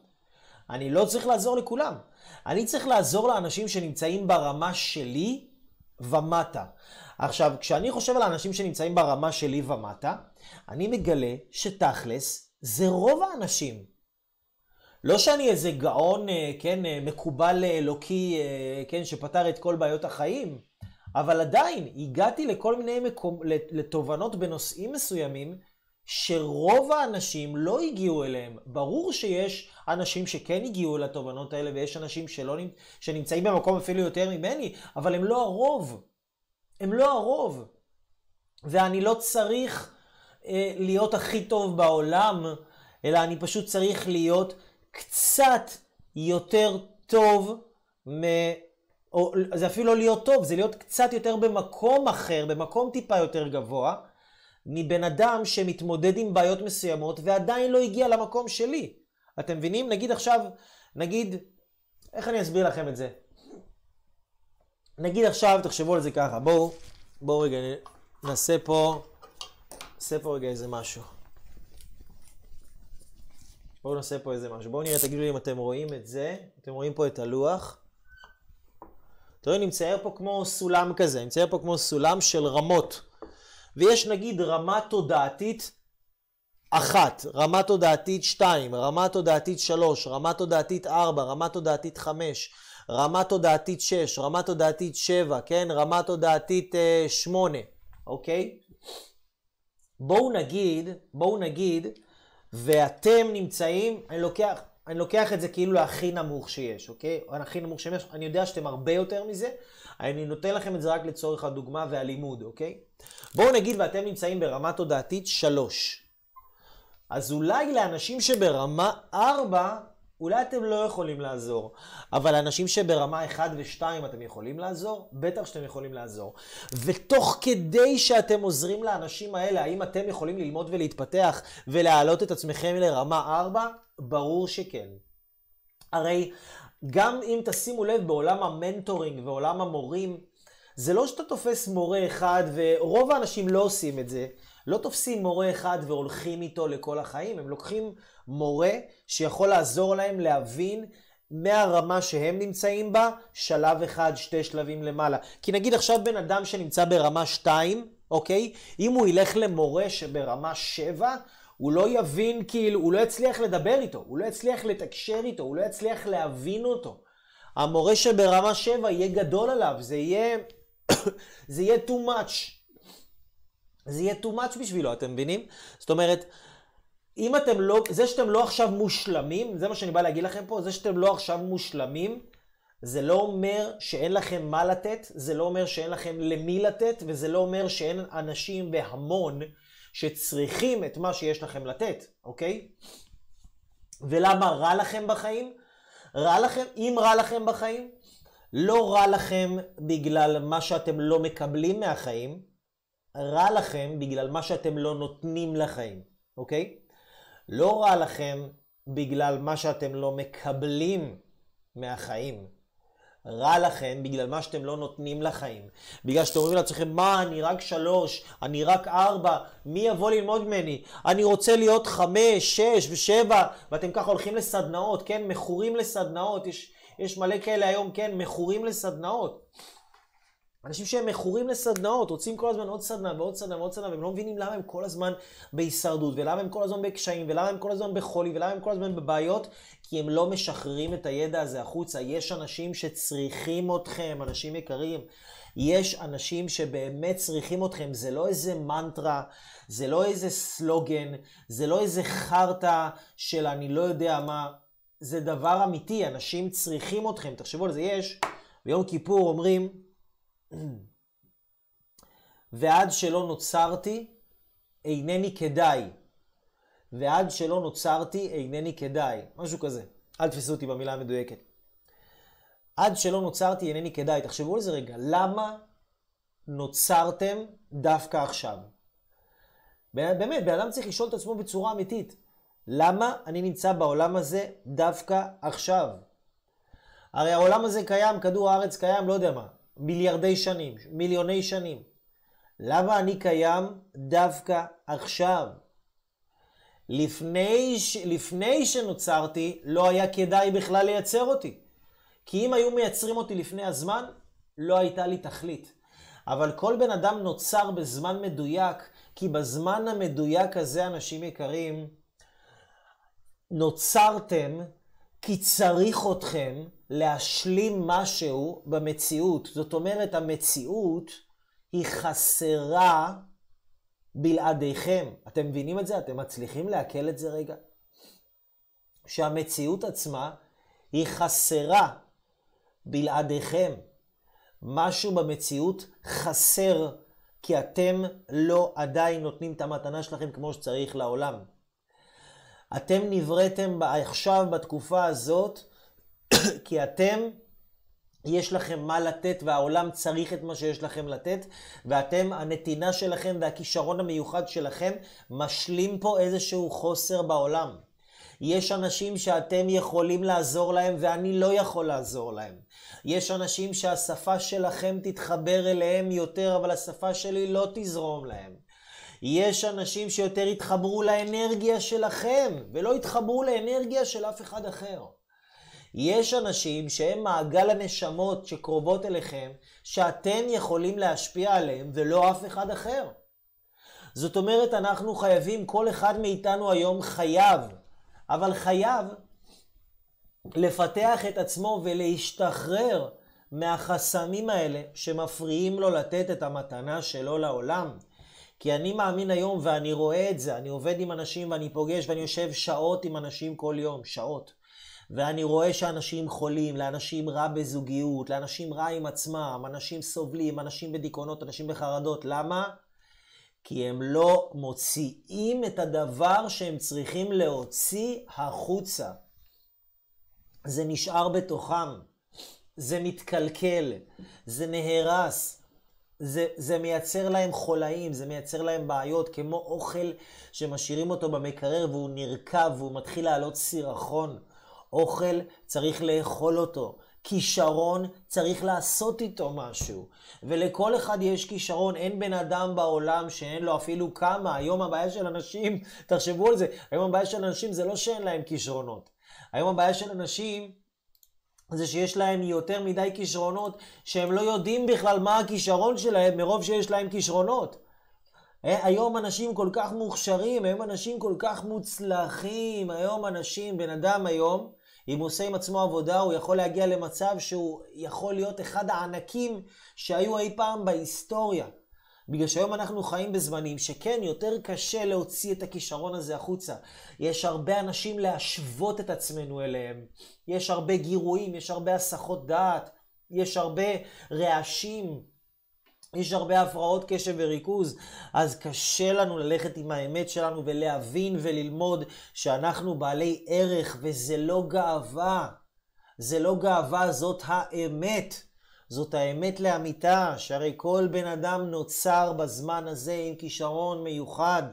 אני לא צריך לעזור לכולם. אני צריך לעזור לאנשים שנמצאים ברמה שלי ומטה. עכשיו, כשאני חושב על האנשים שנמצאים ברמה שלי ומטה, אני מגלה שתכלס זה רוב האנשים. לא שאני איזה גאון, אה, כן, אה, מקובל אלוקי, אה, כן, שפתר את כל בעיות החיים, אבל עדיין הגעתי לכל מיני מקום, לתובנות בנושאים מסוימים, שרוב האנשים לא הגיעו אליהם. ברור שיש אנשים שכן הגיעו לתובנות האלה, ויש אנשים שלא, שנמצאים במקום אפילו יותר ממני, אבל הם לא הרוב. הם לא הרוב. ואני לא צריך אה, להיות הכי טוב בעולם, אלא אני פשוט צריך להיות קצת יותר טוב מ... או זה אפילו לא להיות טוב, זה להיות קצת יותר במקום אחר, במקום טיפה יותר גבוה, מבן אדם שמתמודד עם בעיות מסוימות ועדיין לא הגיע למקום שלי. אתם מבינים? נגיד עכשיו, נגיד, איך אני אסביר לכם את זה? נגיד עכשיו, תחשבו על זה ככה, בואו, בואו רגע, נעשה פה, נעשה פה רגע איזה משהו. בואו נעשה פה איזה משהו. בואו נראה, תגידו לי אם אתם רואים את זה. אתם רואים פה את הלוח. אתם רואים, נצייר פה כמו סולם כזה, נצייר פה כמו סולם של רמות. ויש נגיד רמה תודעתית אחת, רמה תודעתית שתיים, רמה תודעתית שלוש, רמה תודעתית ארבע, רמה תודעתית חמש, רמה תודעתית שש, רמה תודעתית שבע, כן? רמה תודעתית אה, שמונה, אוקיי? בואו נגיד, בואו נגיד, ואתם נמצאים, אני לוקח, אני לוקח את זה כאילו להכי נמוך שיש, אוקיי? הכי נמוך שיש, אני יודע שאתם הרבה יותר מזה, אני נותן לכם את זה רק לצורך הדוגמה והלימוד, אוקיי? בואו נגיד ואתם נמצאים ברמה תודעתית שלוש. אז אולי לאנשים שברמה ארבע, אולי אתם לא יכולים לעזור, אבל לאנשים שברמה 1 ו-2 אתם יכולים לעזור? בטח שאתם יכולים לעזור. ותוך כדי שאתם עוזרים לאנשים האלה, האם אתם יכולים ללמוד ולהתפתח ולהעלות את עצמכם לרמה 4? ברור שכן. הרי גם אם תשימו לב בעולם המנטורינג ועולם המורים, זה לא שאתה תופס מורה אחד, ורוב האנשים לא עושים את זה. לא תופסים מורה אחד והולכים איתו לכל החיים, הם לוקחים מורה שיכול לעזור להם להבין מהרמה שהם נמצאים בה, שלב אחד, שתי שלבים למעלה. כי נגיד עכשיו בן אדם שנמצא ברמה 2, אוקיי? אם הוא ילך למורה שברמה 7, הוא לא יבין, כאילו, הוא לא יצליח לדבר איתו, הוא לא יצליח לתקשר איתו, הוא לא יצליח להבין אותו. המורה שברמה 7 יהיה גדול עליו, זה יהיה, *coughs* זה יהיה too much. זה יהיה too much בשבילו, אתם מבינים? זאת אומרת, אם אתם לא, זה שאתם לא עכשיו מושלמים, זה מה שאני בא להגיד לכם פה, זה שאתם לא עכשיו מושלמים, זה לא אומר שאין לכם מה לתת, זה לא אומר שאין לכם למי לתת, וזה לא אומר שאין אנשים בהמון שצריכים את מה שיש לכם לתת, אוקיי? ולמה רע לכם בחיים? רע לכם, אם רע לכם בחיים, לא רע לכם בגלל מה שאתם לא מקבלים מהחיים, רע לכם בגלל מה שאתם לא נותנים לחיים, אוקיי? לא רע לכם בגלל מה שאתם לא מקבלים מהחיים. רע לכם בגלל מה שאתם לא נותנים לחיים. בגלל שאתם אומרים לעצמכם, מה, אני רק שלוש, אני רק ארבע, מי יבוא ללמוד ממני? אני רוצה להיות חמש, שש ושבע, ואתם ככה הולכים לסדנאות, כן? מכורים לסדנאות, יש, יש מלא כאלה היום, כן? מכורים לסדנאות. אנשים שהם מכורים לסדנאות, רוצים כל הזמן עוד סדנה ועוד סדנה ועוד סדנה, והם לא מבינים למה הם כל הזמן בהישרדות, ולמה הם כל הזמן בקשיים, ולמה הם כל הזמן בחולי, ולמה הם כל הזמן בבעיות, כי הם לא משחררים את הידע הזה החוצה. יש אנשים שצריכים אתכם, אנשים יקרים. יש אנשים שבאמת צריכים אתכם, זה לא איזה מנטרה, זה לא איזה סלוגן, זה לא איזה חרטא של אני לא יודע מה, זה דבר אמיתי, אנשים צריכים אתכם. תחשבו על זה, יש, ביום כיפור אומרים, ועד שלא נוצרתי, אינני כדאי. ועד שלא נוצרתי, אינני כדאי. משהו כזה. אל תפסו אותי במילה המדויקת. עד שלא נוצרתי, אינני כדאי. תחשבו על זה רגע. למה נוצרתם דווקא עכשיו? באמת, בן אדם צריך לשאול את עצמו בצורה אמיתית. למה אני נמצא בעולם הזה דווקא עכשיו? הרי העולם הזה קיים, כדור הארץ קיים, לא יודע מה, מיליארדי שנים, מיליוני שנים. למה אני קיים דווקא עכשיו? לפני, ש... לפני שנוצרתי, לא היה כדאי בכלל לייצר אותי. כי אם היו מייצרים אותי לפני הזמן, לא הייתה לי תכלית. אבל כל בן אדם נוצר בזמן מדויק, כי בזמן המדויק הזה, אנשים יקרים, נוצרתם כי צריך אתכם להשלים משהו במציאות. זאת אומרת, המציאות היא חסרה בלעדיכם. אתם מבינים את זה? אתם מצליחים לעכל את זה רגע? שהמציאות עצמה היא חסרה בלעדיכם. משהו במציאות חסר כי אתם לא עדיין נותנים את המתנה שלכם כמו שצריך לעולם. אתם נבראתם עכשיו בתקופה הזאת *coughs* כי אתם, יש לכם מה לתת והעולם צריך את מה שיש לכם לתת, ואתם, הנתינה שלכם והכישרון המיוחד שלכם משלים פה איזשהו חוסר בעולם. יש אנשים שאתם יכולים לעזור להם ואני לא יכול לעזור להם. יש אנשים שהשפה שלכם תתחבר אליהם יותר, אבל השפה שלי לא תזרום להם. יש אנשים שיותר יתחברו לאנרגיה שלכם, ולא יתחברו לאנרגיה של אף אחד אחר. יש אנשים שהם מעגל הנשמות שקרובות אליכם, שאתם יכולים להשפיע עליהם ולא אף אחד אחר. זאת אומרת, אנחנו חייבים, כל אחד מאיתנו היום חייב, אבל חייב לפתח את עצמו ולהשתחרר מהחסמים האלה שמפריעים לו לתת את המתנה שלו לעולם. כי אני מאמין היום ואני רואה את זה, אני עובד עם אנשים ואני פוגש ואני יושב שעות עם אנשים כל יום, שעות. ואני רואה שאנשים חולים, לאנשים רע בזוגיות, לאנשים רע עם עצמם, אנשים סובלים, אנשים בדיכאונות, אנשים בחרדות. למה? כי הם לא מוציאים את הדבר שהם צריכים להוציא החוצה. זה נשאר בתוכם, זה מתקלקל, זה נהרס, זה, זה מייצר להם חולאים, זה מייצר להם בעיות, כמו אוכל שמשאירים אותו במקרר והוא נרקב והוא מתחיל לעלות סירחון. אוכל, צריך לאכול אותו. כישרון, צריך לעשות איתו משהו. ולכל אחד יש כישרון, אין בן אדם בעולם שאין לו אפילו כמה. היום הבעיה של אנשים, *laughs* תחשבו על זה, היום הבעיה של אנשים זה לא שאין להם כישרונות. היום הבעיה של אנשים זה שיש להם יותר מדי כישרונות, שהם לא יודעים בכלל מה הכישרון שלהם מרוב שיש להם כישרונות. אה, היום אנשים כל כך מוכשרים, היום אנשים כל כך מוצלחים, היום אנשים, בן אדם היום, אם הוא עושה עם עצמו עבודה, הוא יכול להגיע למצב שהוא יכול להיות אחד הענקים שהיו אי פעם בהיסטוריה. בגלל שהיום אנחנו חיים בזמנים שכן, יותר קשה להוציא את הכישרון הזה החוצה. יש הרבה אנשים להשוות את עצמנו אליהם. יש הרבה גירויים, יש הרבה הסחות דעת, יש הרבה רעשים, יש הרבה הפרעות קשב וריכוז, אז קשה לנו ללכת עם האמת שלנו ולהבין וללמוד שאנחנו בעלי ערך וזה לא גאווה. זה לא גאווה, זאת האמת. זאת האמת לאמיתה, שהרי כל בן אדם נוצר בזמן הזה עם כישרון מיוחד.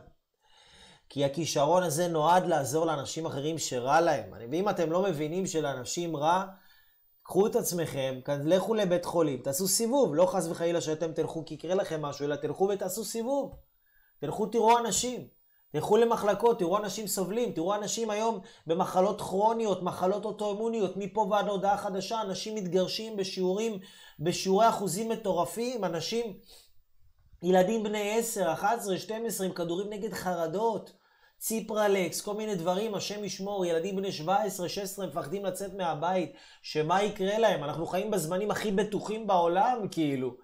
כי הכישרון הזה נועד לעזור לאנשים אחרים שרע להם. ואם אתם לא מבינים שלאנשים רע, קחו את עצמכם, לכו לבית חולים, תעשו סיבוב, לא חס וחלילה שאתם תלכו כי יקרה לכם משהו, אלא תלכו ותעשו סיבוב. תלכו תראו אנשים, תלכו למחלקות, תראו אנשים סובלים, תראו אנשים היום במחלות כרוניות, מחלות אוטואימוניות, מפה ועד הודעה חדשה, אנשים מתגרשים בשיעורים, בשיעורי אחוזים מטורפים, אנשים, ילדים בני 10, 11, 12 עם כדורים נגד חרדות. ציפרלקס, כל מיני דברים, השם ישמור, ילדים בני 17, 16 מפחדים לצאת מהבית, שמה יקרה להם? אנחנו חיים בזמנים הכי בטוחים בעולם, כאילו.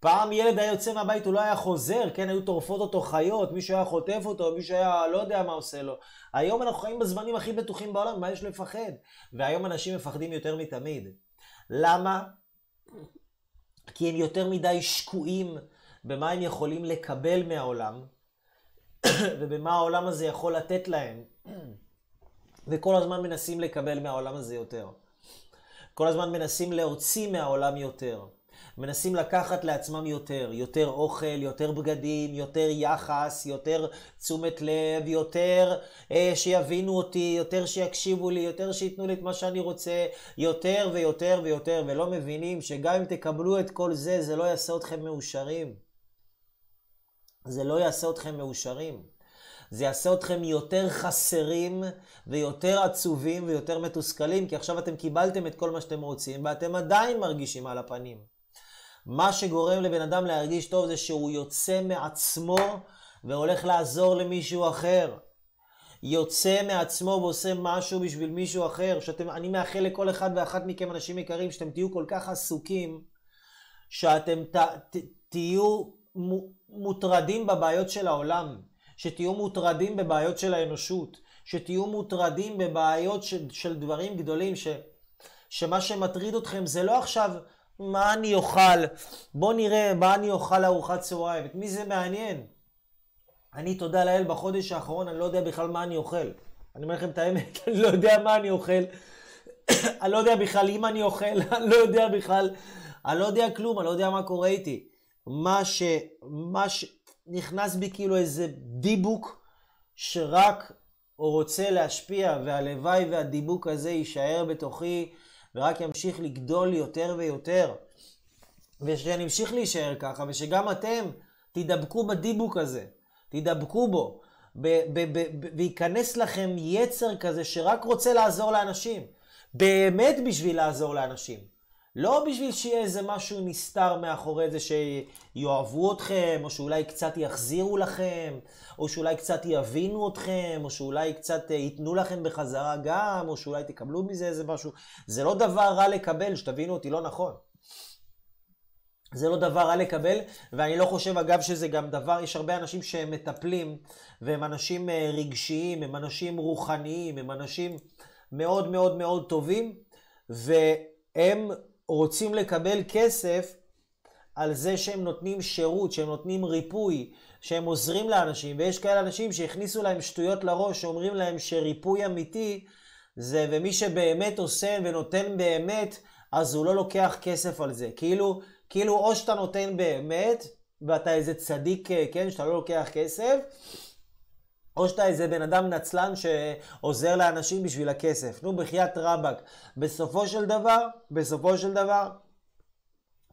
פעם ילד היה יוצא מהבית, הוא לא היה חוזר, כן, היו טורפות אותו חיות, מישהו היה חוטף אותו, מישהו היה לא יודע מה עושה לו. היום אנחנו חיים בזמנים הכי בטוחים בעולם, מה יש לפחד? והיום אנשים מפחדים יותר מתמיד. למה? כי הם יותר מדי שקועים במה הם יכולים לקבל מהעולם. *coughs* ובמה העולם הזה יכול לתת להם. *coughs* וכל הזמן מנסים לקבל מהעולם הזה יותר. כל הזמן מנסים להוציא מהעולם יותר. מנסים לקחת לעצמם יותר, יותר אוכל, יותר בגדים, יותר יחס, יותר תשומת לב, יותר אה, שיבינו אותי, יותר שיקשיבו לי, יותר שייתנו לי את מה שאני רוצה, יותר ויותר ויותר, ולא מבינים שגם אם תקבלו את כל זה, זה לא יעשה אתכם מאושרים. זה לא יעשה אתכם מאושרים. זה יעשה אתכם יותר חסרים ויותר עצובים ויותר מתוסכלים, כי עכשיו אתם קיבלתם את כל מה שאתם רוצים ואתם עדיין מרגישים על הפנים. מה שגורם לבן אדם להרגיש טוב זה שהוא יוצא מעצמו והולך לעזור למישהו אחר. יוצא מעצמו ועושה משהו בשביל מישהו אחר. שאתם, אני מאחל לכל אחד ואחת מכם, אנשים יקרים, שאתם תהיו כל כך עסוקים, שאתם ת, ת, תהיו מוטרדים בבעיות של העולם, שתהיו מוטרדים בבעיות של האנושות, שתהיו מוטרדים בבעיות של, של דברים גדולים, ש, שמה שמטריד אתכם זה לא עכשיו מה אני אוכל, בוא נראה מה אני אוכל לארוחת צהריים, את מי זה מעניין? אני, תודה לאל, בחודש האחרון אני לא יודע בכלל מה אני אוכל. אני אומר לכם את האמת, *laughs* אני לא יודע מה אני אוכל. *coughs* אני לא יודע בכלל אם אני אוכל, *laughs* אני לא יודע בכלל, אני לא יודע כלום, אני לא יודע מה קורה איתי. מה ש... מה ש... נכנס בי כאילו איזה דיבוק שרק רוצה להשפיע, והלוואי והדיבוק הזה יישאר בתוכי ורק ימשיך לגדול יותר ויותר. ושאני אמשיך להישאר ככה, ושגם אתם תדבקו בדיבוק הזה, תדבקו בו, וייכנס לכם יצר כזה שרק רוצה לעזור לאנשים, באמת בשביל לעזור לאנשים. לא בשביל שיהיה איזה משהו נסתר מאחורי זה שיאהבו אתכם, או שאולי קצת יחזירו לכם, או שאולי קצת יבינו אתכם, או שאולי קצת אה, ייתנו לכם בחזרה גם, או שאולי תקבלו מזה איזה משהו. זה לא דבר רע לקבל, שתבינו אותי לא נכון. זה לא דבר רע לקבל, ואני לא חושב אגב שזה גם דבר, יש הרבה אנשים שהם מטפלים, והם אנשים אה, רגשיים, הם אנשים רוחניים, הם אנשים מאוד מאוד מאוד טובים, והם רוצים לקבל כסף על זה שהם נותנים שירות, שהם נותנים ריפוי, שהם עוזרים לאנשים, ויש כאלה אנשים שהכניסו להם שטויות לראש, שאומרים להם שריפוי אמיתי זה, ומי שבאמת עושה ונותן באמת, אז הוא לא לוקח כסף על זה. כאילו, כאילו או שאתה נותן באמת, ואתה איזה צדיק, כן, שאתה לא לוקח כסף, או שאתה איזה בן אדם נצלן שעוזר לאנשים בשביל הכסף. נו, בחייאת רבאק. בסופו של דבר, בסופו של דבר,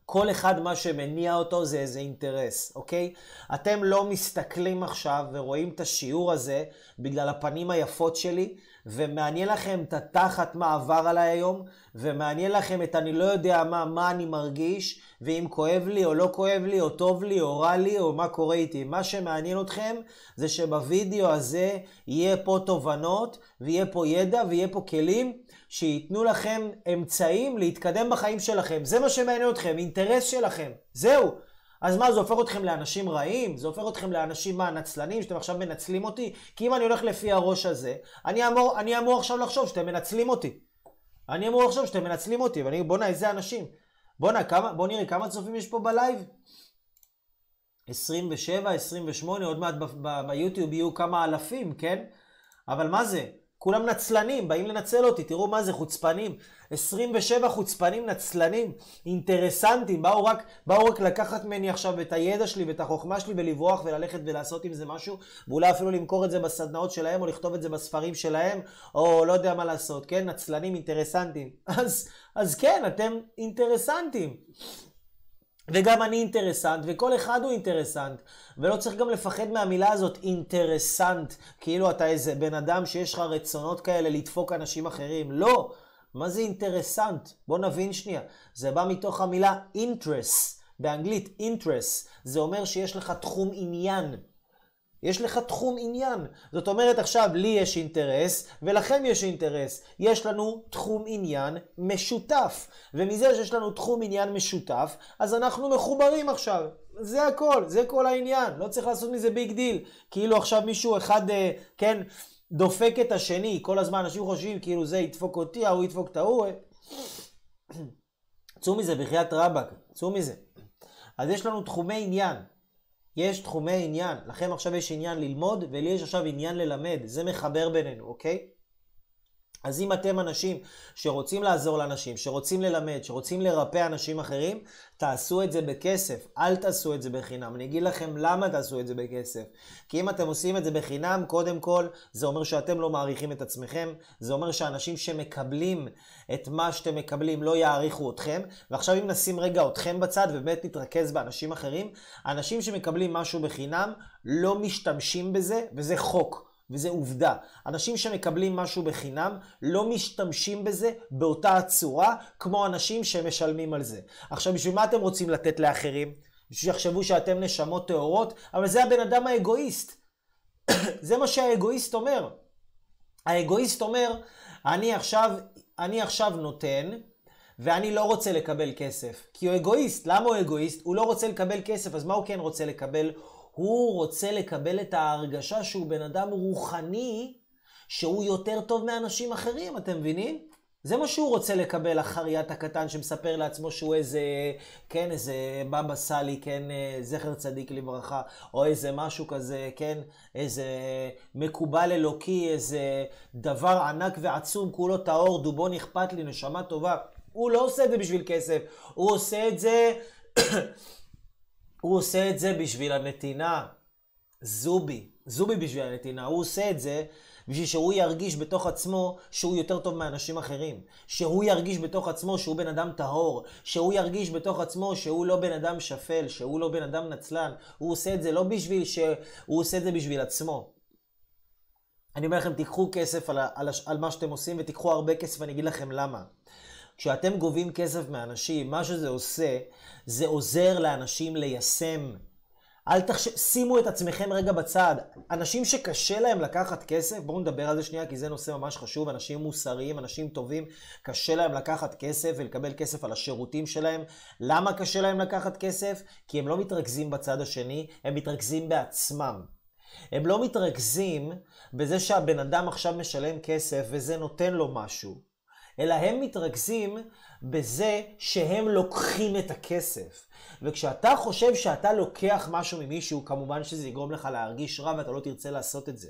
כל אחד מה שמניע אותו זה איזה אינטרס, אוקיי? אתם לא מסתכלים עכשיו ורואים את השיעור הזה בגלל הפנים היפות שלי, ומעניין לכם את התחת מה עבר עליי היום, ומעניין לכם את אני לא יודע מה, מה אני מרגיש, ואם כואב לי או לא כואב לי, או טוב לי או רע לי, או מה קורה איתי. מה שמעניין אתכם זה שבווידאו הזה יהיה פה תובנות, ויהיה פה ידע, ויהיה פה כלים שייתנו לכם אמצעים להתקדם בחיים שלכם. זה מה שמעניין אתכם, אינטרס שלכם. זהו. אז מה, זה הופך אתכם לאנשים רעים? זה הופך אתכם לאנשים, מה, נצלנים, שאתם עכשיו מנצלים אותי? כי אם אני הולך לפי הראש הזה, אני אמור, אני אמור עכשיו לחשוב שאתם מנצלים אותי. אני אמור לחשוב שאתם מנצלים אותי, ואני, בואנה, איזה אנשים. בואנה, בוא נראה כמה צופים יש פה בלייב. 27, 28, עוד מעט ביוטיוב יהיו כמה אלפים, כן? אבל מה זה? כולם נצלנים, באים לנצל אותי, תראו מה זה, חוצפנים. 27 חוצפנים נצלנים, אינטרסנטים, באו רק, באו רק לקחת ממני עכשיו את הידע שלי ואת החוכמה שלי ולברוח וללכת ולעשות עם זה משהו, ואולי אפילו למכור את זה בסדנאות שלהם, או לכתוב את זה בספרים שלהם, או לא יודע מה לעשות, כן? נצלנים, אינטרסנטים. *laughs* אז, אז כן, אתם אינטרסנטים. וגם אני אינטרסנט, וכל אחד הוא אינטרסנט. ולא צריך גם לפחד מהמילה הזאת, אינטרסנט, כאילו אתה איזה בן אדם שיש לך רצונות כאלה לדפוק אנשים אחרים. לא. מה זה אינטרסנט? בוא נבין שנייה. זה בא מתוך המילה interest, באנגלית interest. זה אומר שיש לך תחום עניין. יש לך תחום עניין. זאת אומרת עכשיו, לי יש אינטרס, ולכם יש אינטרס. יש לנו תחום עניין משותף. ומזה שיש לנו תחום עניין משותף, אז אנחנו מחוברים עכשיו. זה הכל, זה כל העניין. לא צריך לעשות מזה big deal. כאילו עכשיו מישהו אחד, אה, כן, דופק את השני. כל הזמן אנשים חושבים כאילו זה ידפוק אותי, ההוא ידפוק את ההוא. *clears throat* צאו מזה, בחייאת רבאק. צאו מזה. אז יש לנו תחומי עניין. יש תחומי עניין. לכם עכשיו יש עניין ללמוד, ולי יש עכשיו עניין ללמד. זה מחבר בינינו, אוקיי? אז אם אתם אנשים שרוצים לעזור לאנשים, שרוצים ללמד, שרוצים לרפא אנשים אחרים, תעשו את זה בכסף, אל תעשו את זה בחינם. אני אגיד לכם למה תעשו את זה בכסף. כי אם אתם עושים את זה בחינם, קודם כל, זה אומר שאתם לא מעריכים את עצמכם, זה אומר שאנשים שמקבלים את מה שאתם מקבלים לא יעריכו אתכם. ועכשיו אם נשים רגע אתכם בצד ובאמת נתרכז באנשים אחרים, אנשים שמקבלים משהו בחינם לא משתמשים בזה, וזה חוק. וזה עובדה. אנשים שמקבלים משהו בחינם לא משתמשים בזה באותה הצורה כמו אנשים שמשלמים על זה. עכשיו, בשביל מה אתם רוצים לתת לאחרים? בשביל שיחשבו שאתם נשמות טהורות? אבל זה הבן אדם האגואיסט. *coughs* זה מה שהאגואיסט אומר. האגואיסט אומר, אני עכשיו, אני עכשיו נותן, ואני לא רוצה לקבל כסף. כי הוא אגואיסט. למה הוא אגואיסט? הוא לא רוצה לקבל כסף, אז מה הוא כן רוצה לקבל? הוא רוצה לקבל את ההרגשה שהוא בן אדם רוחני, שהוא יותר טוב מאנשים אחרים, אתם מבינים? זה מה שהוא רוצה לקבל, החריית הקטן שמספר לעצמו שהוא איזה, כן, איזה בבא סאלי, כן, אה, זכר צדיק לברכה, או איזה משהו כזה, כן, איזה מקובל אלוקי, איזה דבר ענק ועצום, כולו טהור, דובון אכפת לי, נשמה טובה. הוא לא עושה את זה בשביל כסף, הוא עושה את זה הוא עושה את זה בשביל הנתינה. זובי, זובי בשביל הנתינה. הוא עושה את זה בשביל שהוא ירגיש בתוך עצמו שהוא יותר טוב מאנשים אחרים. שהוא ירגיש בתוך עצמו שהוא בן אדם טהור. שהוא ירגיש בתוך עצמו שהוא לא בן אדם שפל, שהוא לא בן אדם נצלן. הוא עושה את זה לא בשביל ש... הוא עושה את זה בשביל עצמו. אני אומר לכם, תיקחו כסף על, על, על מה שאתם עושים ותיקחו הרבה כסף, ואני אגיד לכם למה. כשאתם גובים כסף מאנשים, מה שזה עושה, זה עוזר לאנשים ליישם. אל תחש... שימו את עצמכם רגע בצד. אנשים שקשה להם לקחת כסף, בואו נדבר על זה שנייה, כי זה נושא ממש חשוב. אנשים מוסריים, אנשים טובים, קשה להם לקחת כסף ולקבל כסף על השירותים שלהם. למה קשה להם לקחת כסף? כי הם לא מתרכזים בצד השני, הם מתרכזים בעצמם. הם לא מתרכזים בזה שהבן אדם עכשיו משלם כסף וזה נותן לו משהו, אלא הם מתרכזים בזה שהם לוקחים את הכסף. וכשאתה חושב שאתה לוקח משהו ממישהו, כמובן שזה יגרום לך להרגיש רע ואתה לא תרצה לעשות את זה.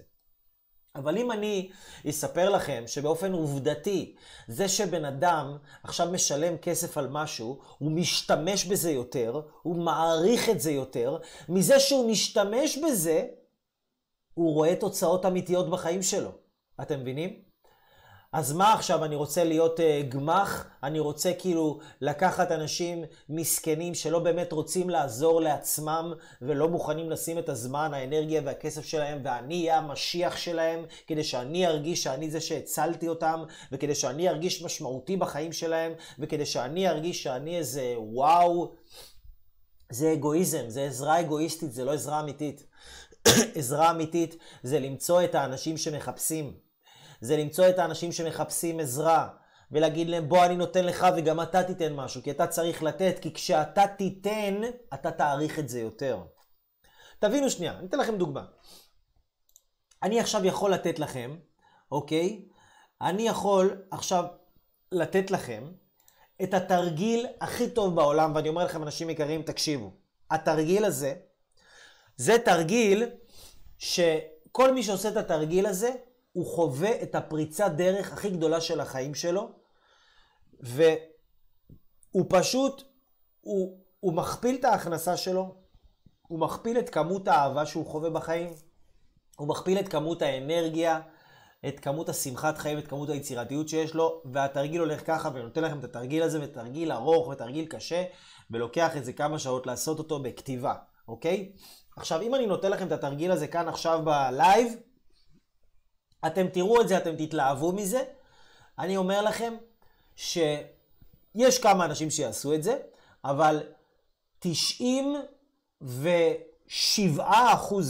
אבל אם אני אספר לכם שבאופן עובדתי, זה שבן אדם עכשיו משלם כסף על משהו, הוא משתמש בזה יותר, הוא מעריך את זה יותר, מזה שהוא משתמש בזה, הוא רואה תוצאות אמיתיות בחיים שלו. אתם מבינים? אז מה עכשיו, אני רוצה להיות uh, גמח? אני רוצה כאילו לקחת אנשים מסכנים שלא באמת רוצים לעזור לעצמם ולא מוכנים לשים את הזמן, האנרגיה והכסף שלהם, ואני אהיה המשיח שלהם, כדי שאני ארגיש שאני זה שהצלתי אותם, וכדי שאני ארגיש משמעותי בחיים שלהם, וכדי שאני ארגיש שאני איזה וואו. זה אגואיזם, זה עזרה אגואיסטית, זה לא עזרה אמיתית. *clears throat* עזרה אמיתית זה למצוא את האנשים שמחפשים. זה למצוא את האנשים שמחפשים עזרה, ולהגיד להם בוא אני נותן לך וגם אתה תיתן משהו, כי אתה צריך לתת, כי כשאתה תיתן, אתה תעריך את זה יותר. תבינו שנייה, אני אתן לכם דוגמה. אני עכשיו יכול לתת לכם, אוקיי? אני יכול עכשיו לתת לכם את התרגיל הכי טוב בעולם, ואני אומר לכם, אנשים יקרים, תקשיבו. התרגיל הזה, זה תרגיל שכל מי שעושה את התרגיל הזה, הוא חווה את הפריצת דרך הכי גדולה של החיים שלו, והוא פשוט, הוא, הוא מכפיל את ההכנסה שלו, הוא מכפיל את כמות האהבה שהוא חווה בחיים, הוא מכפיל את כמות האנרגיה, את כמות השמחת חיים, את כמות היצירתיות שיש לו, והתרגיל הולך ככה, ואני נותן לכם את התרגיל הזה, ותרגיל ארוך ותרגיל קשה, ולוקח את זה כמה שעות לעשות אותו בכתיבה, אוקיי? עכשיו, אם אני נותן לכם את התרגיל הזה כאן עכשיו בלייב, אתם תראו את זה, אתם תתלהבו מזה. אני אומר לכם שיש כמה אנשים שיעשו את זה, אבל 97%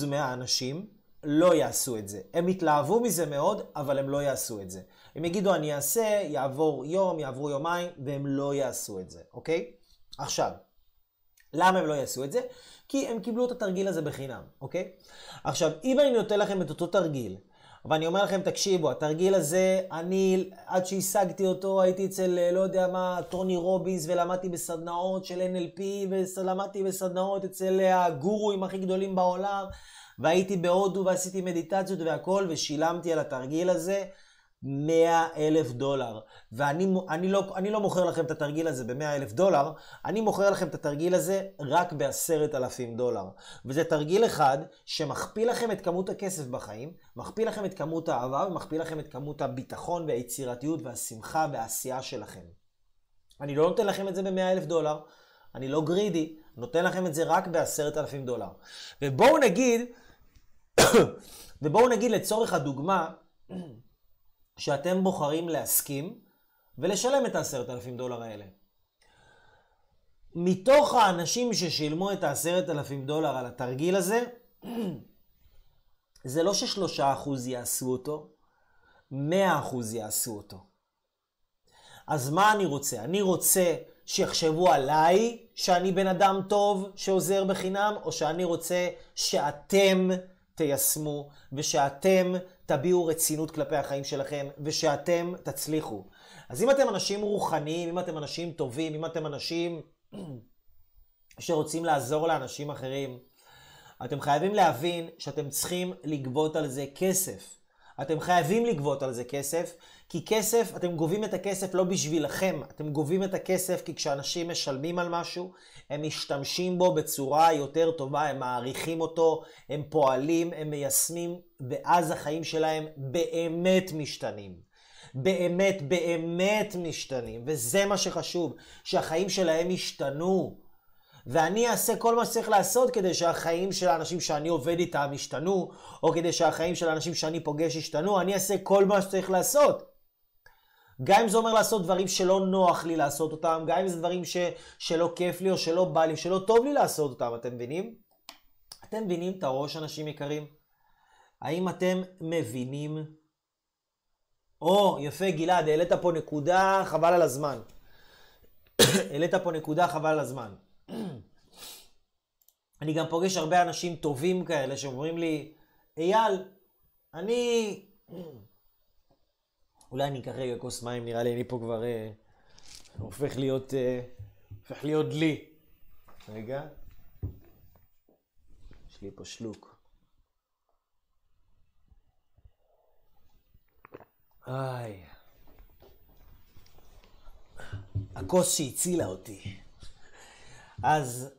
מהאנשים לא יעשו את זה. הם יתלהבו מזה מאוד, אבל הם לא יעשו את זה. הם יגידו, אני אעשה, יעבור יום, יעברו יומיים, והם לא יעשו את זה, אוקיי? עכשיו, למה הם לא יעשו את זה? כי הם קיבלו את התרגיל הזה בחינם, אוקיי? עכשיו, אם אני נותן לכם את אותו תרגיל, ואני אומר לכם, תקשיבו, התרגיל הזה, אני, עד שהשגתי אותו, הייתי אצל, לא יודע מה, טוני רובינס, ולמדתי בסדנאות של NLP, ולמדתי בסדנאות אצל הגורואים הכי גדולים בעולם, והייתי בהודו ועשיתי מדיטציות והכל, ושילמתי על התרגיל הזה 100 אלף דולר. ואני אני לא, אני לא מוכר לכם את התרגיל הזה ב-100 אלף דולר, אני מוכר לכם את התרגיל הזה רק ב-10 אלפים דולר. וזה תרגיל אחד שמכפיל לכם את כמות הכסף בחיים, מכפיל לכם את כמות האהבה, ומכפיל לכם את כמות הביטחון והיצירתיות והשמחה והעשייה שלכם. אני לא נותן לכם את זה ב-100 אלף דולר, אני לא גרידי, נותן לכם את זה רק ב-10 אלפים דולר. ובואו נגיד, *coughs* ובואו נגיד לצורך הדוגמה, שאתם בוחרים להסכים ולשלם את העשרת אלפים דולר האלה. מתוך האנשים ששילמו את העשרת אלפים דולר על התרגיל הזה, *clears throat* זה לא ששלושה אחוז יעשו אותו, מאה אחוז יעשו אותו. אז מה אני רוצה? אני רוצה שיחשבו עליי שאני בן אדם טוב שעוזר בחינם, או שאני רוצה שאתם תיישמו ושאתם תביעו רצינות כלפי החיים שלכם ושאתם תצליחו. אז אם אתם אנשים רוחניים, אם אתם אנשים טובים, אם אתם אנשים *clears throat* שרוצים לעזור לאנשים אחרים, אתם חייבים להבין שאתם צריכים לגבות על זה כסף. אתם חייבים לגבות על זה כסף, כי כסף, אתם גובים את הכסף לא בשבילכם, אתם גובים את הכסף כי כשאנשים משלמים על משהו, הם משתמשים בו בצורה יותר טובה, הם מעריכים אותו, הם פועלים, הם מיישמים, ואז החיים שלהם באמת משתנים. באמת, באמת משתנים, וזה מה שחשוב, שהחיים שלהם ישתנו. ואני אעשה כל מה שצריך לעשות כדי שהחיים של האנשים שאני עובד איתם ישתנו, או כדי שהחיים של האנשים שאני פוגש ישתנו, אני אעשה כל מה שצריך לעשות. גם אם זה אומר לעשות דברים שלא נוח לי לעשות אותם, גם אם זה דברים ש, שלא כיף לי או שלא בא לי, שלא טוב לי לעשות אותם, אתם מבינים? אתם מבינים את הראש, אנשים יקרים? האם אתם מבינים? או, יפה, גלעד, העלית פה נקודה, חבל על הזמן. *coughs* העלית פה נקודה, חבל על הזמן. *coughs* אני גם פוגש הרבה אנשים טובים כאלה שאומרים לי, אייל, אני... אולי אני אקח רגע כוס מים, נראה לי אני פה כבר אה, הופך להיות, אה, הופך להיות דלי. רגע. יש לי פה שלוק. איי. הכוס שהצילה אותי. אז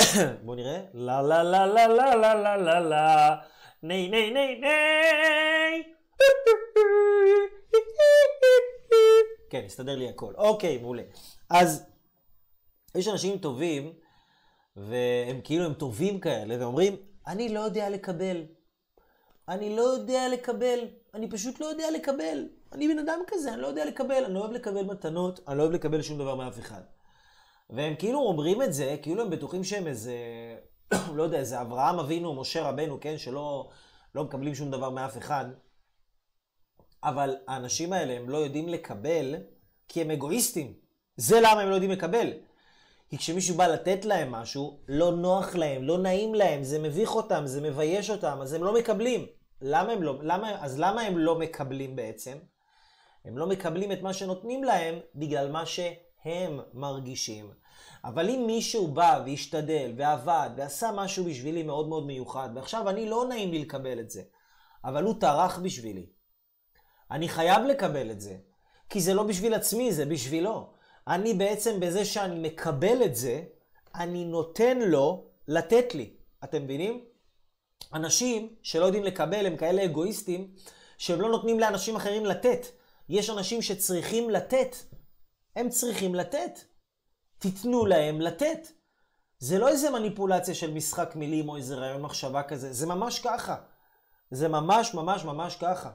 *coughs* בואו נראה. לה לה לה לה לה לה לה לה לה ניי ניי ניי ניי כן, הסתדר לי הכל. אוקיי, מעולה. אז יש אנשים טובים, והם כאילו הם טובים כאלה, ואומרים, אני לא יודע לקבל. אני לא יודע לקבל. אני פשוט לא יודע לקבל. אני בן אדם כזה, אני לא יודע לקבל. אני לא אוהב לקבל מתנות, אני לא אוהב לקבל שום דבר מאף אחד. והם כאילו אומרים את זה, כאילו הם בטוחים שהם איזה, *clears throat* לא יודע, איזה אברהם אבינו, משה רבנו, כן, שלא לא מקבלים שום דבר מאף אחד. אבל האנשים האלה, הם לא יודעים לקבל, כי הם אגואיסטים. זה למה הם לא יודעים לקבל. כי כשמישהו בא לתת להם משהו, לא נוח להם, לא נעים להם, זה מביך אותם, זה מבייש אותם, אז הם לא מקבלים. למה הם לא, למה, אז למה הם לא מקבלים בעצם? הם לא מקבלים את מה שנותנים להם בגלל מה שהם מרגישים. אבל אם מישהו בא והשתדל ועבד ועשה משהו בשבילי מאוד מאוד מיוחד, ועכשיו אני לא נעים לי לקבל את זה, אבל הוא טרח בשבילי, אני חייב לקבל את זה, כי זה לא בשביל עצמי, זה בשבילו. אני בעצם בזה שאני מקבל את זה, אני נותן לו לתת לי. אתם מבינים? אנשים שלא יודעים לקבל הם כאלה אגואיסטים, שהם לא נותנים לאנשים אחרים לתת. יש אנשים שצריכים לתת. הם צריכים לתת. תיתנו להם לתת. זה לא איזה מניפולציה של משחק מילים או איזה רעיון מחשבה כזה, זה ממש ככה. זה ממש ממש ממש ככה.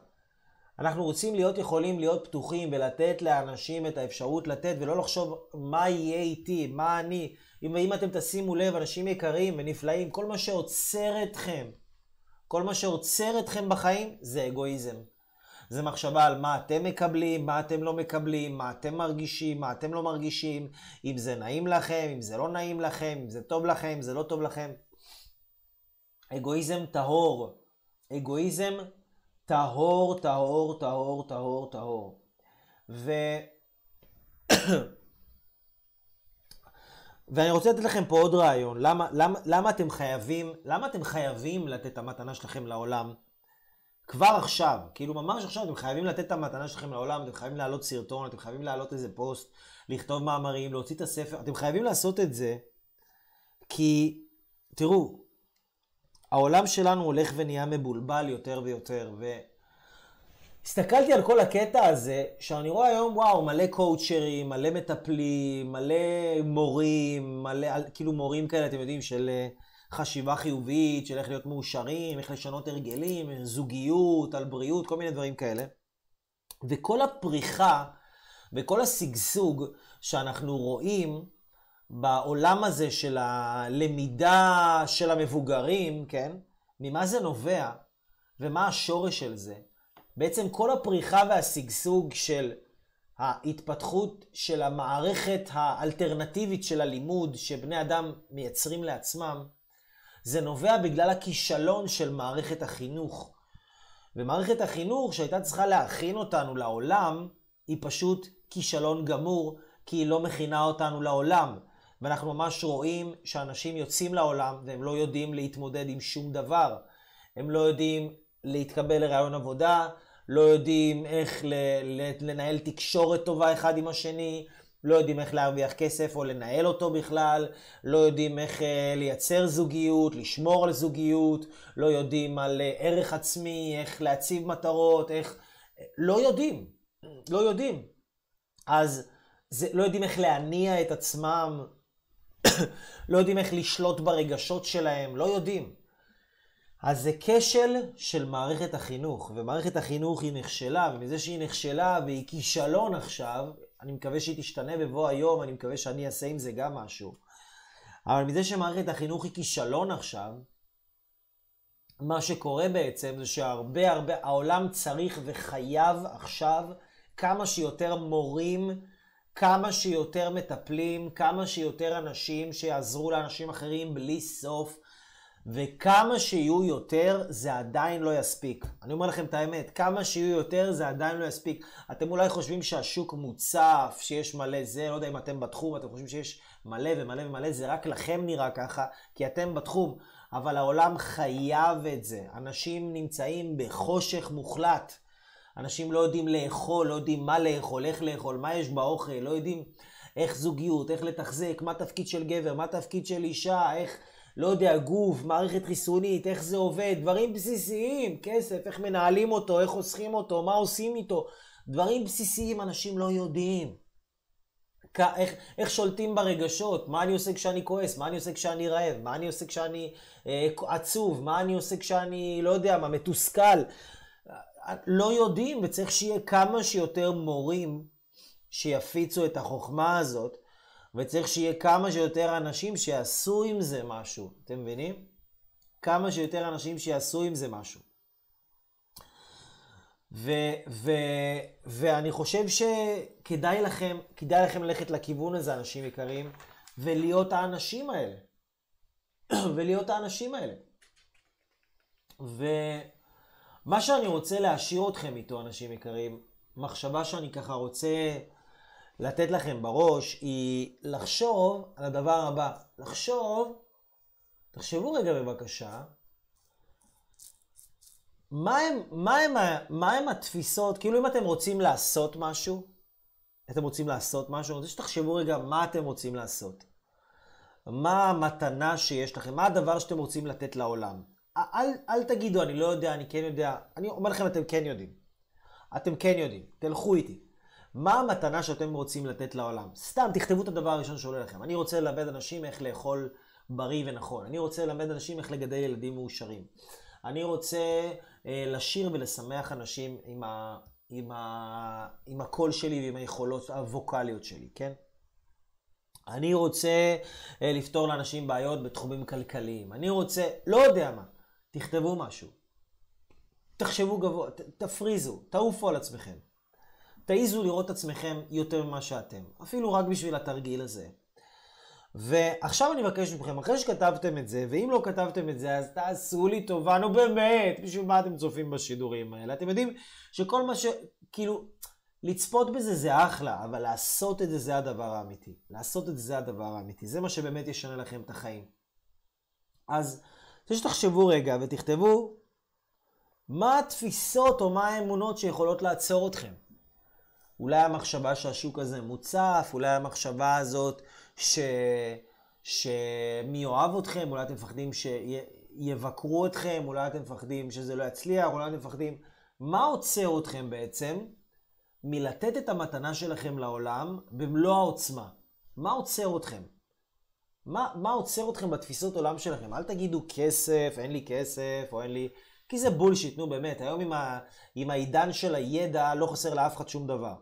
אנחנו רוצים להיות יכולים להיות פתוחים ולתת לאנשים את האפשרות לתת ולא לחשוב מה יהיה איתי, מה אני. אם, אם אתם תשימו לב, אנשים יקרים ונפלאים, כל מה שעוצר אתכם, כל מה שעוצר אתכם בחיים זה אגואיזם. זה מחשבה על מה אתם מקבלים, מה אתם לא מקבלים, מה אתם מרגישים, מה אתם לא מרגישים, אם זה נעים לכם, אם זה לא נעים לכם, אם זה טוב לכם, אם זה לא טוב לכם. אגואיזם טהור. אגואיזם טהור, טהור, טהור, טהור, טהור. ו... *coughs* ואני רוצה לתת לכם פה עוד רעיון. למה, למה, למה אתם חייבים, למה אתם חייבים לתת את המתנה שלכם לעולם? כבר עכשיו, כאילו ממש עכשיו אתם חייבים לתת את המתנה שלכם לעולם, אתם חייבים להעלות סרטון, אתם חייבים להעלות איזה פוסט, לכתוב מאמרים, להוציא את הספר, אתם חייבים לעשות את זה, כי תראו, העולם שלנו הולך ונהיה מבולבל יותר ויותר, והסתכלתי על כל הקטע הזה, שאני רואה היום, וואו, מלא קואוצ'רים, מלא מטפלים, מלא מורים, מלא, כאילו מורים כאלה, אתם יודעים, של... חשיבה חיובית, של איך להיות מאושרים, איך לשנות הרגלים, זוגיות, על בריאות, כל מיני דברים כאלה. וכל הפריחה וכל השגשוג שאנחנו רואים בעולם הזה של הלמידה של המבוגרים, כן? ממה זה נובע ומה השורש של זה? בעצם כל הפריחה והשגשוג של ההתפתחות של המערכת האלטרנטיבית של הלימוד שבני אדם מייצרים לעצמם, זה נובע בגלל הכישלון של מערכת החינוך. ומערכת החינוך שהייתה צריכה להכין אותנו לעולם, היא פשוט כישלון גמור, כי היא לא מכינה אותנו לעולם. ואנחנו ממש רואים שאנשים יוצאים לעולם והם לא יודעים להתמודד עם שום דבר. הם לא יודעים להתקבל לרעיון עבודה, לא יודעים איך לנהל תקשורת טובה אחד עם השני, לא יודעים איך להרוויח כסף או לנהל אותו בכלל, לא יודעים איך אה, לייצר זוגיות, לשמור על זוגיות, לא יודעים על אה, ערך עצמי, איך להציב מטרות, איך... לא יודעים, לא יודעים. אז זה, לא יודעים איך להניע את עצמם, לא יודעים איך לשלוט ברגשות שלהם, לא יודעים. אז זה כשל של מערכת החינוך, ומערכת החינוך היא נכשלה, ומזה שהיא נכשלה והיא כישלון עכשיו, אני מקווה שהיא תשתנה בבוא היום, אני מקווה שאני אעשה עם זה גם משהו. אבל מזה שמערכת החינוך היא כישלון עכשיו, מה שקורה בעצם זה שהרבה הרבה, העולם צריך וחייב עכשיו כמה שיותר מורים, כמה שיותר מטפלים, כמה שיותר אנשים שיעזרו לאנשים אחרים בלי סוף. וכמה שיהיו יותר, זה עדיין לא יספיק. אני אומר לכם את האמת, כמה שיהיו יותר, זה עדיין לא יספיק. אתם אולי חושבים שהשוק מוצף, שיש מלא זה, לא יודע אם אתם בתחום, אתם חושבים שיש מלא ומלא ומלא, זה רק לכם נראה ככה, כי אתם בתחום. אבל העולם חייב את זה. אנשים נמצאים בחושך מוחלט. אנשים לא יודעים לאכול, לא יודעים מה לאכול, איך לאכול, מה יש באוכל, לא יודעים איך זוגיות, איך לתחזק, מה תפקיד של גבר, מה תפקיד של אישה, איך... לא יודע, גוף, מערכת חיסונית, איך זה עובד, דברים בסיסיים, כסף, איך מנהלים אותו, איך חוסכים אותו, מה עושים איתו. דברים בסיסיים אנשים לא יודעים. איך, איך שולטים ברגשות, מה אני עושה כשאני כועס, מה אני עושה כשאני רעב, מה אני עושה כשאני אה, עצוב, מה אני עושה כשאני, לא יודע מה, מתוסכל. לא יודעים, וצריך שיהיה כמה שיותר מורים שיפיצו את החוכמה הזאת, וצריך שיהיה כמה שיותר אנשים שיעשו עם זה משהו. אתם מבינים? כמה שיותר אנשים שיעשו עם זה משהו. ו, ו, ואני חושב שכדאי לכם, כדאי לכם ללכת לכיוון הזה, אנשים יקרים, ולהיות האנשים האלה. *clears throat* ולהיות האנשים האלה. ומה שאני רוצה להשאיר אתכם איתו, אנשים יקרים, מחשבה שאני ככה רוצה לתת לכם בראש היא לחשוב על הדבר הבא. לחשוב, תחשבו רגע בבקשה, מה הם, מה, הם, מה הם התפיסות, כאילו אם אתם רוצים לעשות משהו, אתם רוצים לעשות משהו, אני רוצה שתחשבו רגע מה אתם רוצים לעשות. מה המתנה שיש לכם, מה הדבר שאתם רוצים לתת לעולם. אל, אל תגידו, אני לא יודע, אני כן יודע. אני אומר לכם, אתם כן יודעים. אתם כן יודעים, תלכו איתי. מה המתנה שאתם רוצים לתת לעולם? סתם, תכתבו את הדבר הראשון שעולה לכם. אני רוצה ללמד אנשים איך לאכול בריא ונכון. אני רוצה ללמד אנשים איך לגדל ילדים מאושרים. אני רוצה אה, לשיר ולשמח אנשים עם, ה, עם, ה, עם הקול שלי ועם היכולות הווקאליות שלי, כן? אני רוצה אה, לפתור לאנשים בעיות בתחומים כלכליים. אני רוצה, לא יודע מה, תכתבו משהו. תחשבו גבוה, ת, תפריזו, תעופו על עצמכם. תעיזו לראות את עצמכם יותר ממה שאתם, אפילו רק בשביל התרגיל הזה. ועכשיו אני מבקש מכם, אחרי שכתבתם את זה, ואם לא כתבתם את זה, אז תעשו לי טובה, נו באמת, בשביל מה אתם צופים בשידורים האלה? אתם יודעים שכל מה ש... כאילו, לצפות בזה זה אחלה, אבל לעשות את זה זה הדבר האמיתי. לעשות את זה זה הדבר האמיתי. זה מה שבאמת ישנה לכם את החיים. אז, רוצה שתחשבו רגע ותכתבו מה התפיסות או מה האמונות שיכולות לעצור אתכם. אולי המחשבה שהשוק הזה מוצף, אולי המחשבה הזאת ש... שמי יאהב אתכם, אולי אתם מפחדים שיבקרו אתכם, אולי אתם מפחדים שזה לא יצליח, אולי אתם מפחדים... מה עוצר אתכם בעצם מלתת את המתנה שלכם לעולם במלוא העוצמה? מה עוצר אתכם? מה, מה עוצר אתכם בתפיסות עולם שלכם? אל תגידו כסף, אין לי כסף, או אין לי... כי זה בולשיט, נו באמת. היום עם, ה... עם העידן של הידע לא חסר לאף אחד שום דבר.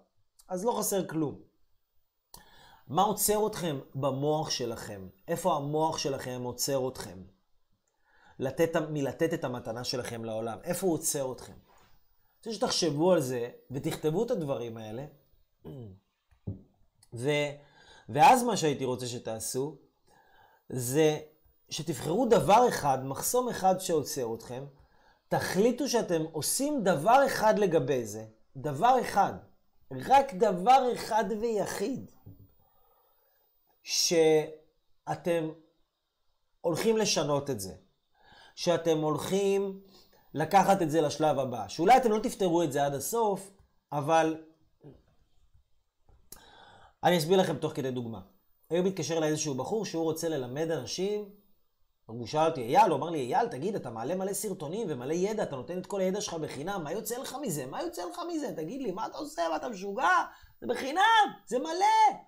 אז לא חסר כלום. מה עוצר אתכם במוח שלכם? איפה המוח שלכם עוצר אתכם? לתת, מלתת את המתנה שלכם לעולם. איפה הוא עוצר אתכם? אני רוצה שתחשבו על זה ותכתבו את הדברים האלה. ו, ואז מה שהייתי רוצה שתעשו, זה שתבחרו דבר אחד, מחסום אחד שעוצר אתכם, תחליטו שאתם עושים דבר אחד לגבי זה. דבר אחד. רק דבר אחד ויחיד. שאתם הולכים לשנות את זה. שאתם הולכים לקחת את זה לשלב הבא. שאולי אתם לא תפתרו את זה עד הסוף, אבל אני אסביר לכם תוך כדי דוגמה. היום מתקשר אליי איזשהו בחור שהוא רוצה ללמד אנשים, הוא שאל אותי, אייל, הוא אמר לי, אייל, תגיד, אתה מעלה מלא סרטונים ומלא ידע, אתה נותן את כל הידע שלך בחינם, מה יוצא לך מזה? מה יוצא לך מזה? תגיד לי, מה אתה עושה? מה אתה משוגע? זה בחינם, זה מלא.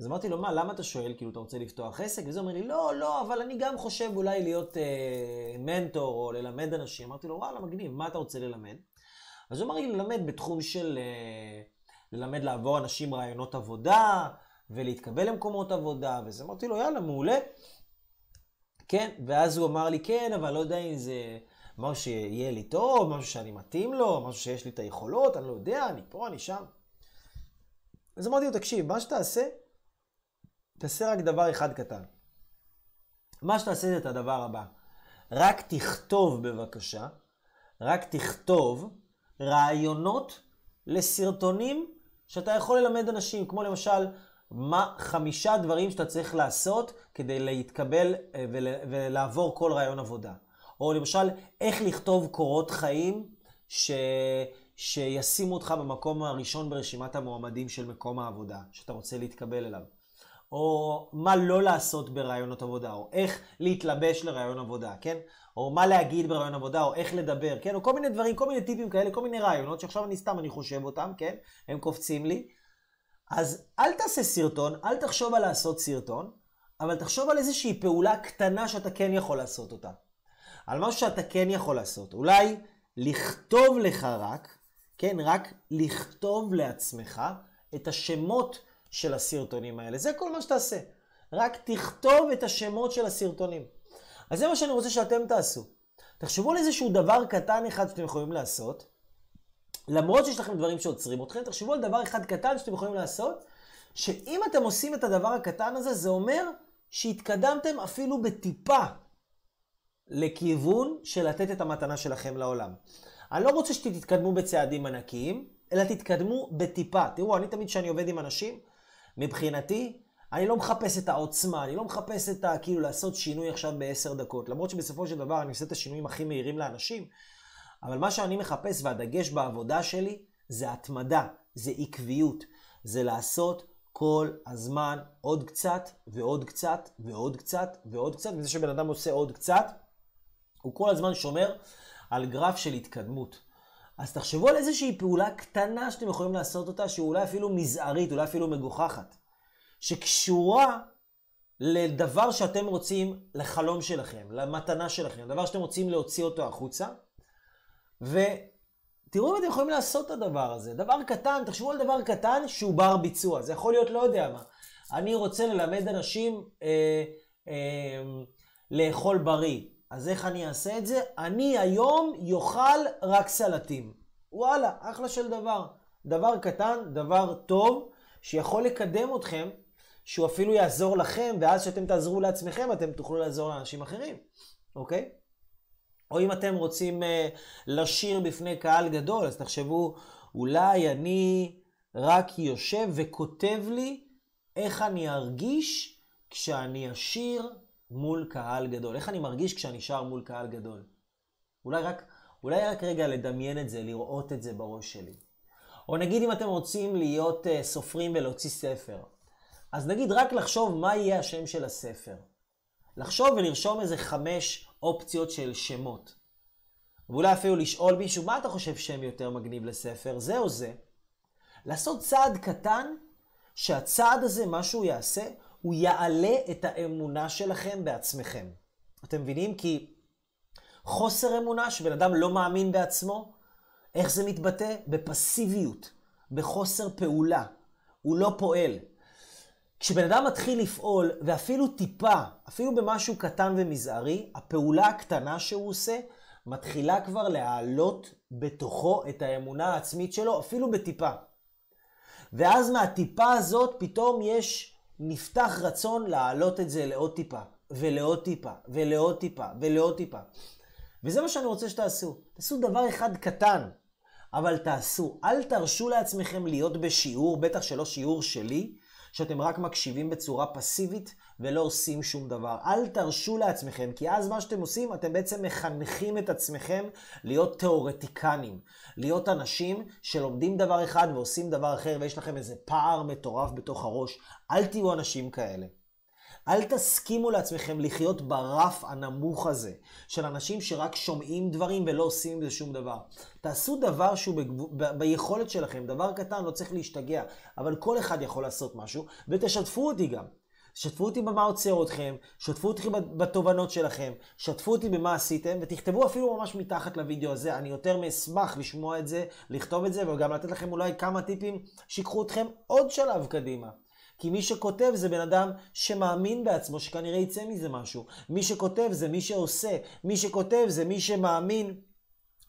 אז אמרתי לו, מה, למה אתה שואל? כאילו, אתה רוצה לפתוח עסק? וזה אומר לי, לא, לא, אבל אני גם חושב אולי להיות אה, מנטור או ללמד אנשים. אמרתי לו, וואלה, מגניב, מה אתה רוצה ללמד? אז הוא אמר לי, ללמד בתחום של... אה, ללמד לעבור אנשים רעיונות עבודה, ולהתקבל למקומות עבודה, וזה אמרתי לו, יאללה, מעולה. כן, ואז הוא אמר לי, כן, אבל לא יודע אם זה... משהו שיהיה לי טוב, משהו שאני מתאים לו, משהו שיש לי את היכולות, אני לא יודע, אני פה, אני שם. אז אמרתי לו, תקשיב, מה שתעשה, תעשה רק דבר אחד קטן. מה שתעשה זה את הדבר הבא. רק תכתוב בבקשה, רק תכתוב רעיונות לסרטונים שאתה יכול ללמד אנשים, כמו למשל, מה חמישה דברים שאתה צריך לעשות כדי להתקבל אה, ולעבור כל רעיון עבודה. או למשל, איך לכתוב קורות חיים ש... שישימו אותך במקום הראשון ברשימת המועמדים של מקום העבודה, שאתה רוצה להתקבל אליו. או מה לא לעשות ברעיונות עבודה, או איך להתלבש לרעיון עבודה, כן? או מה להגיד ברעיון עבודה, או איך לדבר, כן? או כל מיני דברים, כל מיני טיפים כאלה, כל מיני רעיונות, שעכשיו אני סתם, אני חושב אותם, כן? הם קופצים לי. אז אל תעשה סרטון, אל תחשוב על לעשות סרטון, אבל תחשוב על איזושהי פעולה קטנה שאתה כן יכול לעשות אותה. על משהו שאתה כן יכול לעשות. אולי לכתוב לך רק, כן, רק לכתוב לעצמך את השמות של הסרטונים האלה. זה כל מה שתעשה. רק תכתוב את השמות של הסרטונים. אז זה מה שאני רוצה שאתם תעשו. תחשבו על איזשהו דבר קטן אחד שאתם יכולים לעשות, למרות שיש לכם דברים שעוצרים אתכם, תחשבו על דבר אחד קטן שאתם יכולים לעשות, שאם אתם עושים את הדבר הקטן הזה, זה אומר שהתקדמתם אפילו בטיפה לכיוון של לתת את המתנה שלכם לעולם. אני לא רוצה שתתקדמו בצעדים ענקיים, אלא תתקדמו בטיפה. תראו, אני תמיד כשאני עובד עם אנשים, מבחינתי, אני לא מחפש את העוצמה, אני לא מחפש את ה... כאילו לעשות שינוי עכשיו בעשר דקות. למרות שבסופו של דבר אני עושה את השינויים הכי מהירים לאנשים, אבל מה שאני מחפש והדגש בעבודה שלי זה התמדה, זה עקביות, זה לעשות כל הזמן עוד קצת ועוד קצת ועוד קצת ועוד קצת, וזה שבן אדם עושה עוד קצת, הוא כל הזמן שומר על גרף של התקדמות. אז תחשבו על איזושהי פעולה קטנה שאתם יכולים לעשות אותה, שאולי אפילו מזערית, אולי אפילו מגוחכת, שקשורה לדבר שאתם רוצים, לחלום שלכם, למתנה שלכם, דבר שאתם רוצים להוציא אותו החוצה, ותראו אם אתם יכולים לעשות את הדבר הזה. דבר קטן, תחשבו על דבר קטן שהוא בר ביצוע. זה יכול להיות לא יודע מה. אני רוצה ללמד אנשים אה, אה, לאכול בריא. אז איך אני אעשה את זה? אני היום יאכל רק סלטים. וואלה, אחלה של דבר. דבר קטן, דבר טוב, שיכול לקדם אתכם, שהוא אפילו יעזור לכם, ואז כשאתם תעזרו לעצמכם, אתם תוכלו לעזור לאנשים אחרים, אוקיי? או אם אתם רוצים uh, לשיר בפני קהל גדול, אז תחשבו, אולי אני רק יושב וכותב לי איך אני ארגיש כשאני אשיר מול קהל גדול. איך אני מרגיש כשאני שר מול קהל גדול. אולי רק, אולי רק רגע לדמיין את זה, לראות את זה בראש שלי. או נגיד אם אתם רוצים להיות uh, סופרים ולהוציא ספר, אז נגיד רק לחשוב מה יהיה השם של הספר. לחשוב ולרשום איזה חמש אופציות של שמות. ואולי אפילו לשאול מישהו, מה אתה חושב שם יותר מגניב לספר, זה או זה? לעשות צעד קטן, שהצעד הזה, מה שהוא יעשה, הוא יעלה את האמונה שלכם בעצמכם. אתם מבינים? כי חוסר אמונה, שבן אדם לא מאמין בעצמו, איך זה מתבטא? בפסיביות, בחוסר פעולה. הוא לא פועל. כשבן אדם מתחיל לפעול, ואפילו טיפה, אפילו במשהו קטן ומזערי, הפעולה הקטנה שהוא עושה, מתחילה כבר להעלות בתוכו את האמונה העצמית שלו, אפילו בטיפה. ואז מהטיפה הזאת פתאום יש, נפתח רצון להעלות את זה לעוד טיפה, ולעוד טיפה, ולעוד טיפה, ולעוד טיפה. וזה מה שאני רוצה שתעשו. תעשו דבר אחד קטן, אבל תעשו. אל תרשו לעצמכם להיות בשיעור, בטח שלא שיעור שלי, שאתם רק מקשיבים בצורה פסיבית ולא עושים שום דבר. אל תרשו לעצמכם, כי אז מה שאתם עושים, אתם בעצם מחנכים את עצמכם להיות תיאורטיקנים. להיות אנשים שלומדים דבר אחד ועושים דבר אחר, ויש לכם איזה פער מטורף בתוך הראש. אל תהיו אנשים כאלה. אל תסכימו לעצמכם לחיות ברף הנמוך הזה, של אנשים שרק שומעים דברים ולא עושים עם זה שום דבר. תעשו דבר שהוא בגב... ב... ביכולת שלכם, דבר קטן, לא צריך להשתגע, אבל כל אחד יכול לעשות משהו, ותשתפו אותי גם. שתפו אותי במה עוצר אתכם, שתפו אותי בתובנות שלכם, שתפו אותי במה עשיתם, ותכתבו אפילו ממש מתחת לוידאו הזה. אני יותר מאשמח לשמוע את זה, לכתוב את זה, וגם לתת לכם אולי כמה טיפים שיקחו אתכם עוד שלב קדימה. כי מי שכותב זה בן אדם שמאמין בעצמו, שכנראה יצא מזה משהו. מי שכותב זה מי שעושה. מי שכותב זה מי שמאמין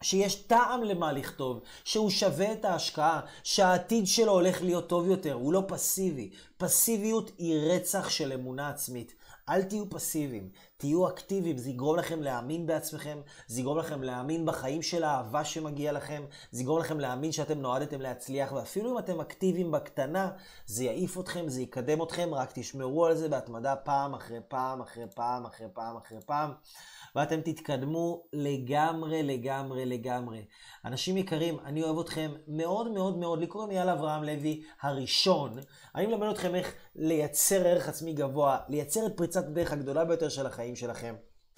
שיש טעם למה לכתוב, שהוא שווה את ההשקעה, שהעתיד שלו הולך להיות טוב יותר, הוא לא פסיבי. פסיביות היא רצח של אמונה עצמית. אל תהיו פסיביים, תהיו אקטיביים, זה יגרום לכם להאמין בעצמכם, זה יגרום לכם להאמין בחיים של האהבה שמגיע לכם, זה יגרום לכם להאמין שאתם נועדתם להצליח, ואפילו אם אתם אקטיביים בקטנה, זה יעיף אתכם, זה יקדם אתכם, רק תשמרו על זה בהתמדה פעם אחרי פעם אחרי פעם אחרי פעם אחרי פעם. ואתם תתקדמו לגמרי, לגמרי, לגמרי. אנשים יקרים, אני אוהב אתכם מאוד מאוד מאוד. לי קוראים אייל אברהם לוי הראשון. אני מלמד אתכם איך לייצר ערך עצמי גבוה, לייצר את פריצת הדרך הגדולה ביותר של החיים שלכם.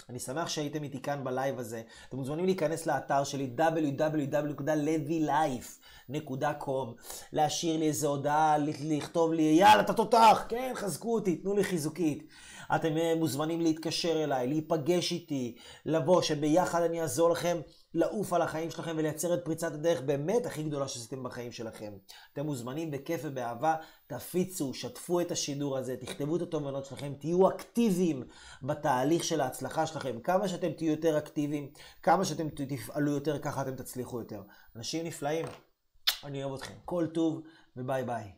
אני שמח שהייתם איתי כאן בלייב הזה. אתם מוזמנים להיכנס לאתר שלי www.levylife.com, להשאיר לי איזה הודעה, לכתוב לי, יאללה, אתה תותח, כן, חזקו אותי, תנו לי חיזוקית. אתם אה, מוזמנים להתקשר אליי, להיפגש איתי, לבוא, שביחד אני אעזור לכם לעוף על החיים שלכם ולייצר את פריצת הדרך באמת הכי גדולה שעשיתם בחיים שלכם. אתם מוזמנים בכיף ובאהבה, תפיצו, שתפו את השידור הזה, תכתבו את התובנות שלכם, תהיו אקטיביים בתהליך של ההצלחה שלכם. כמה שאתם תהיו יותר אקטיביים, כמה שאתם תפעלו יותר, ככה אתם תצליחו יותר. אנשים נפלאים, אני אוהב אתכם. כל טוב וביי ביי.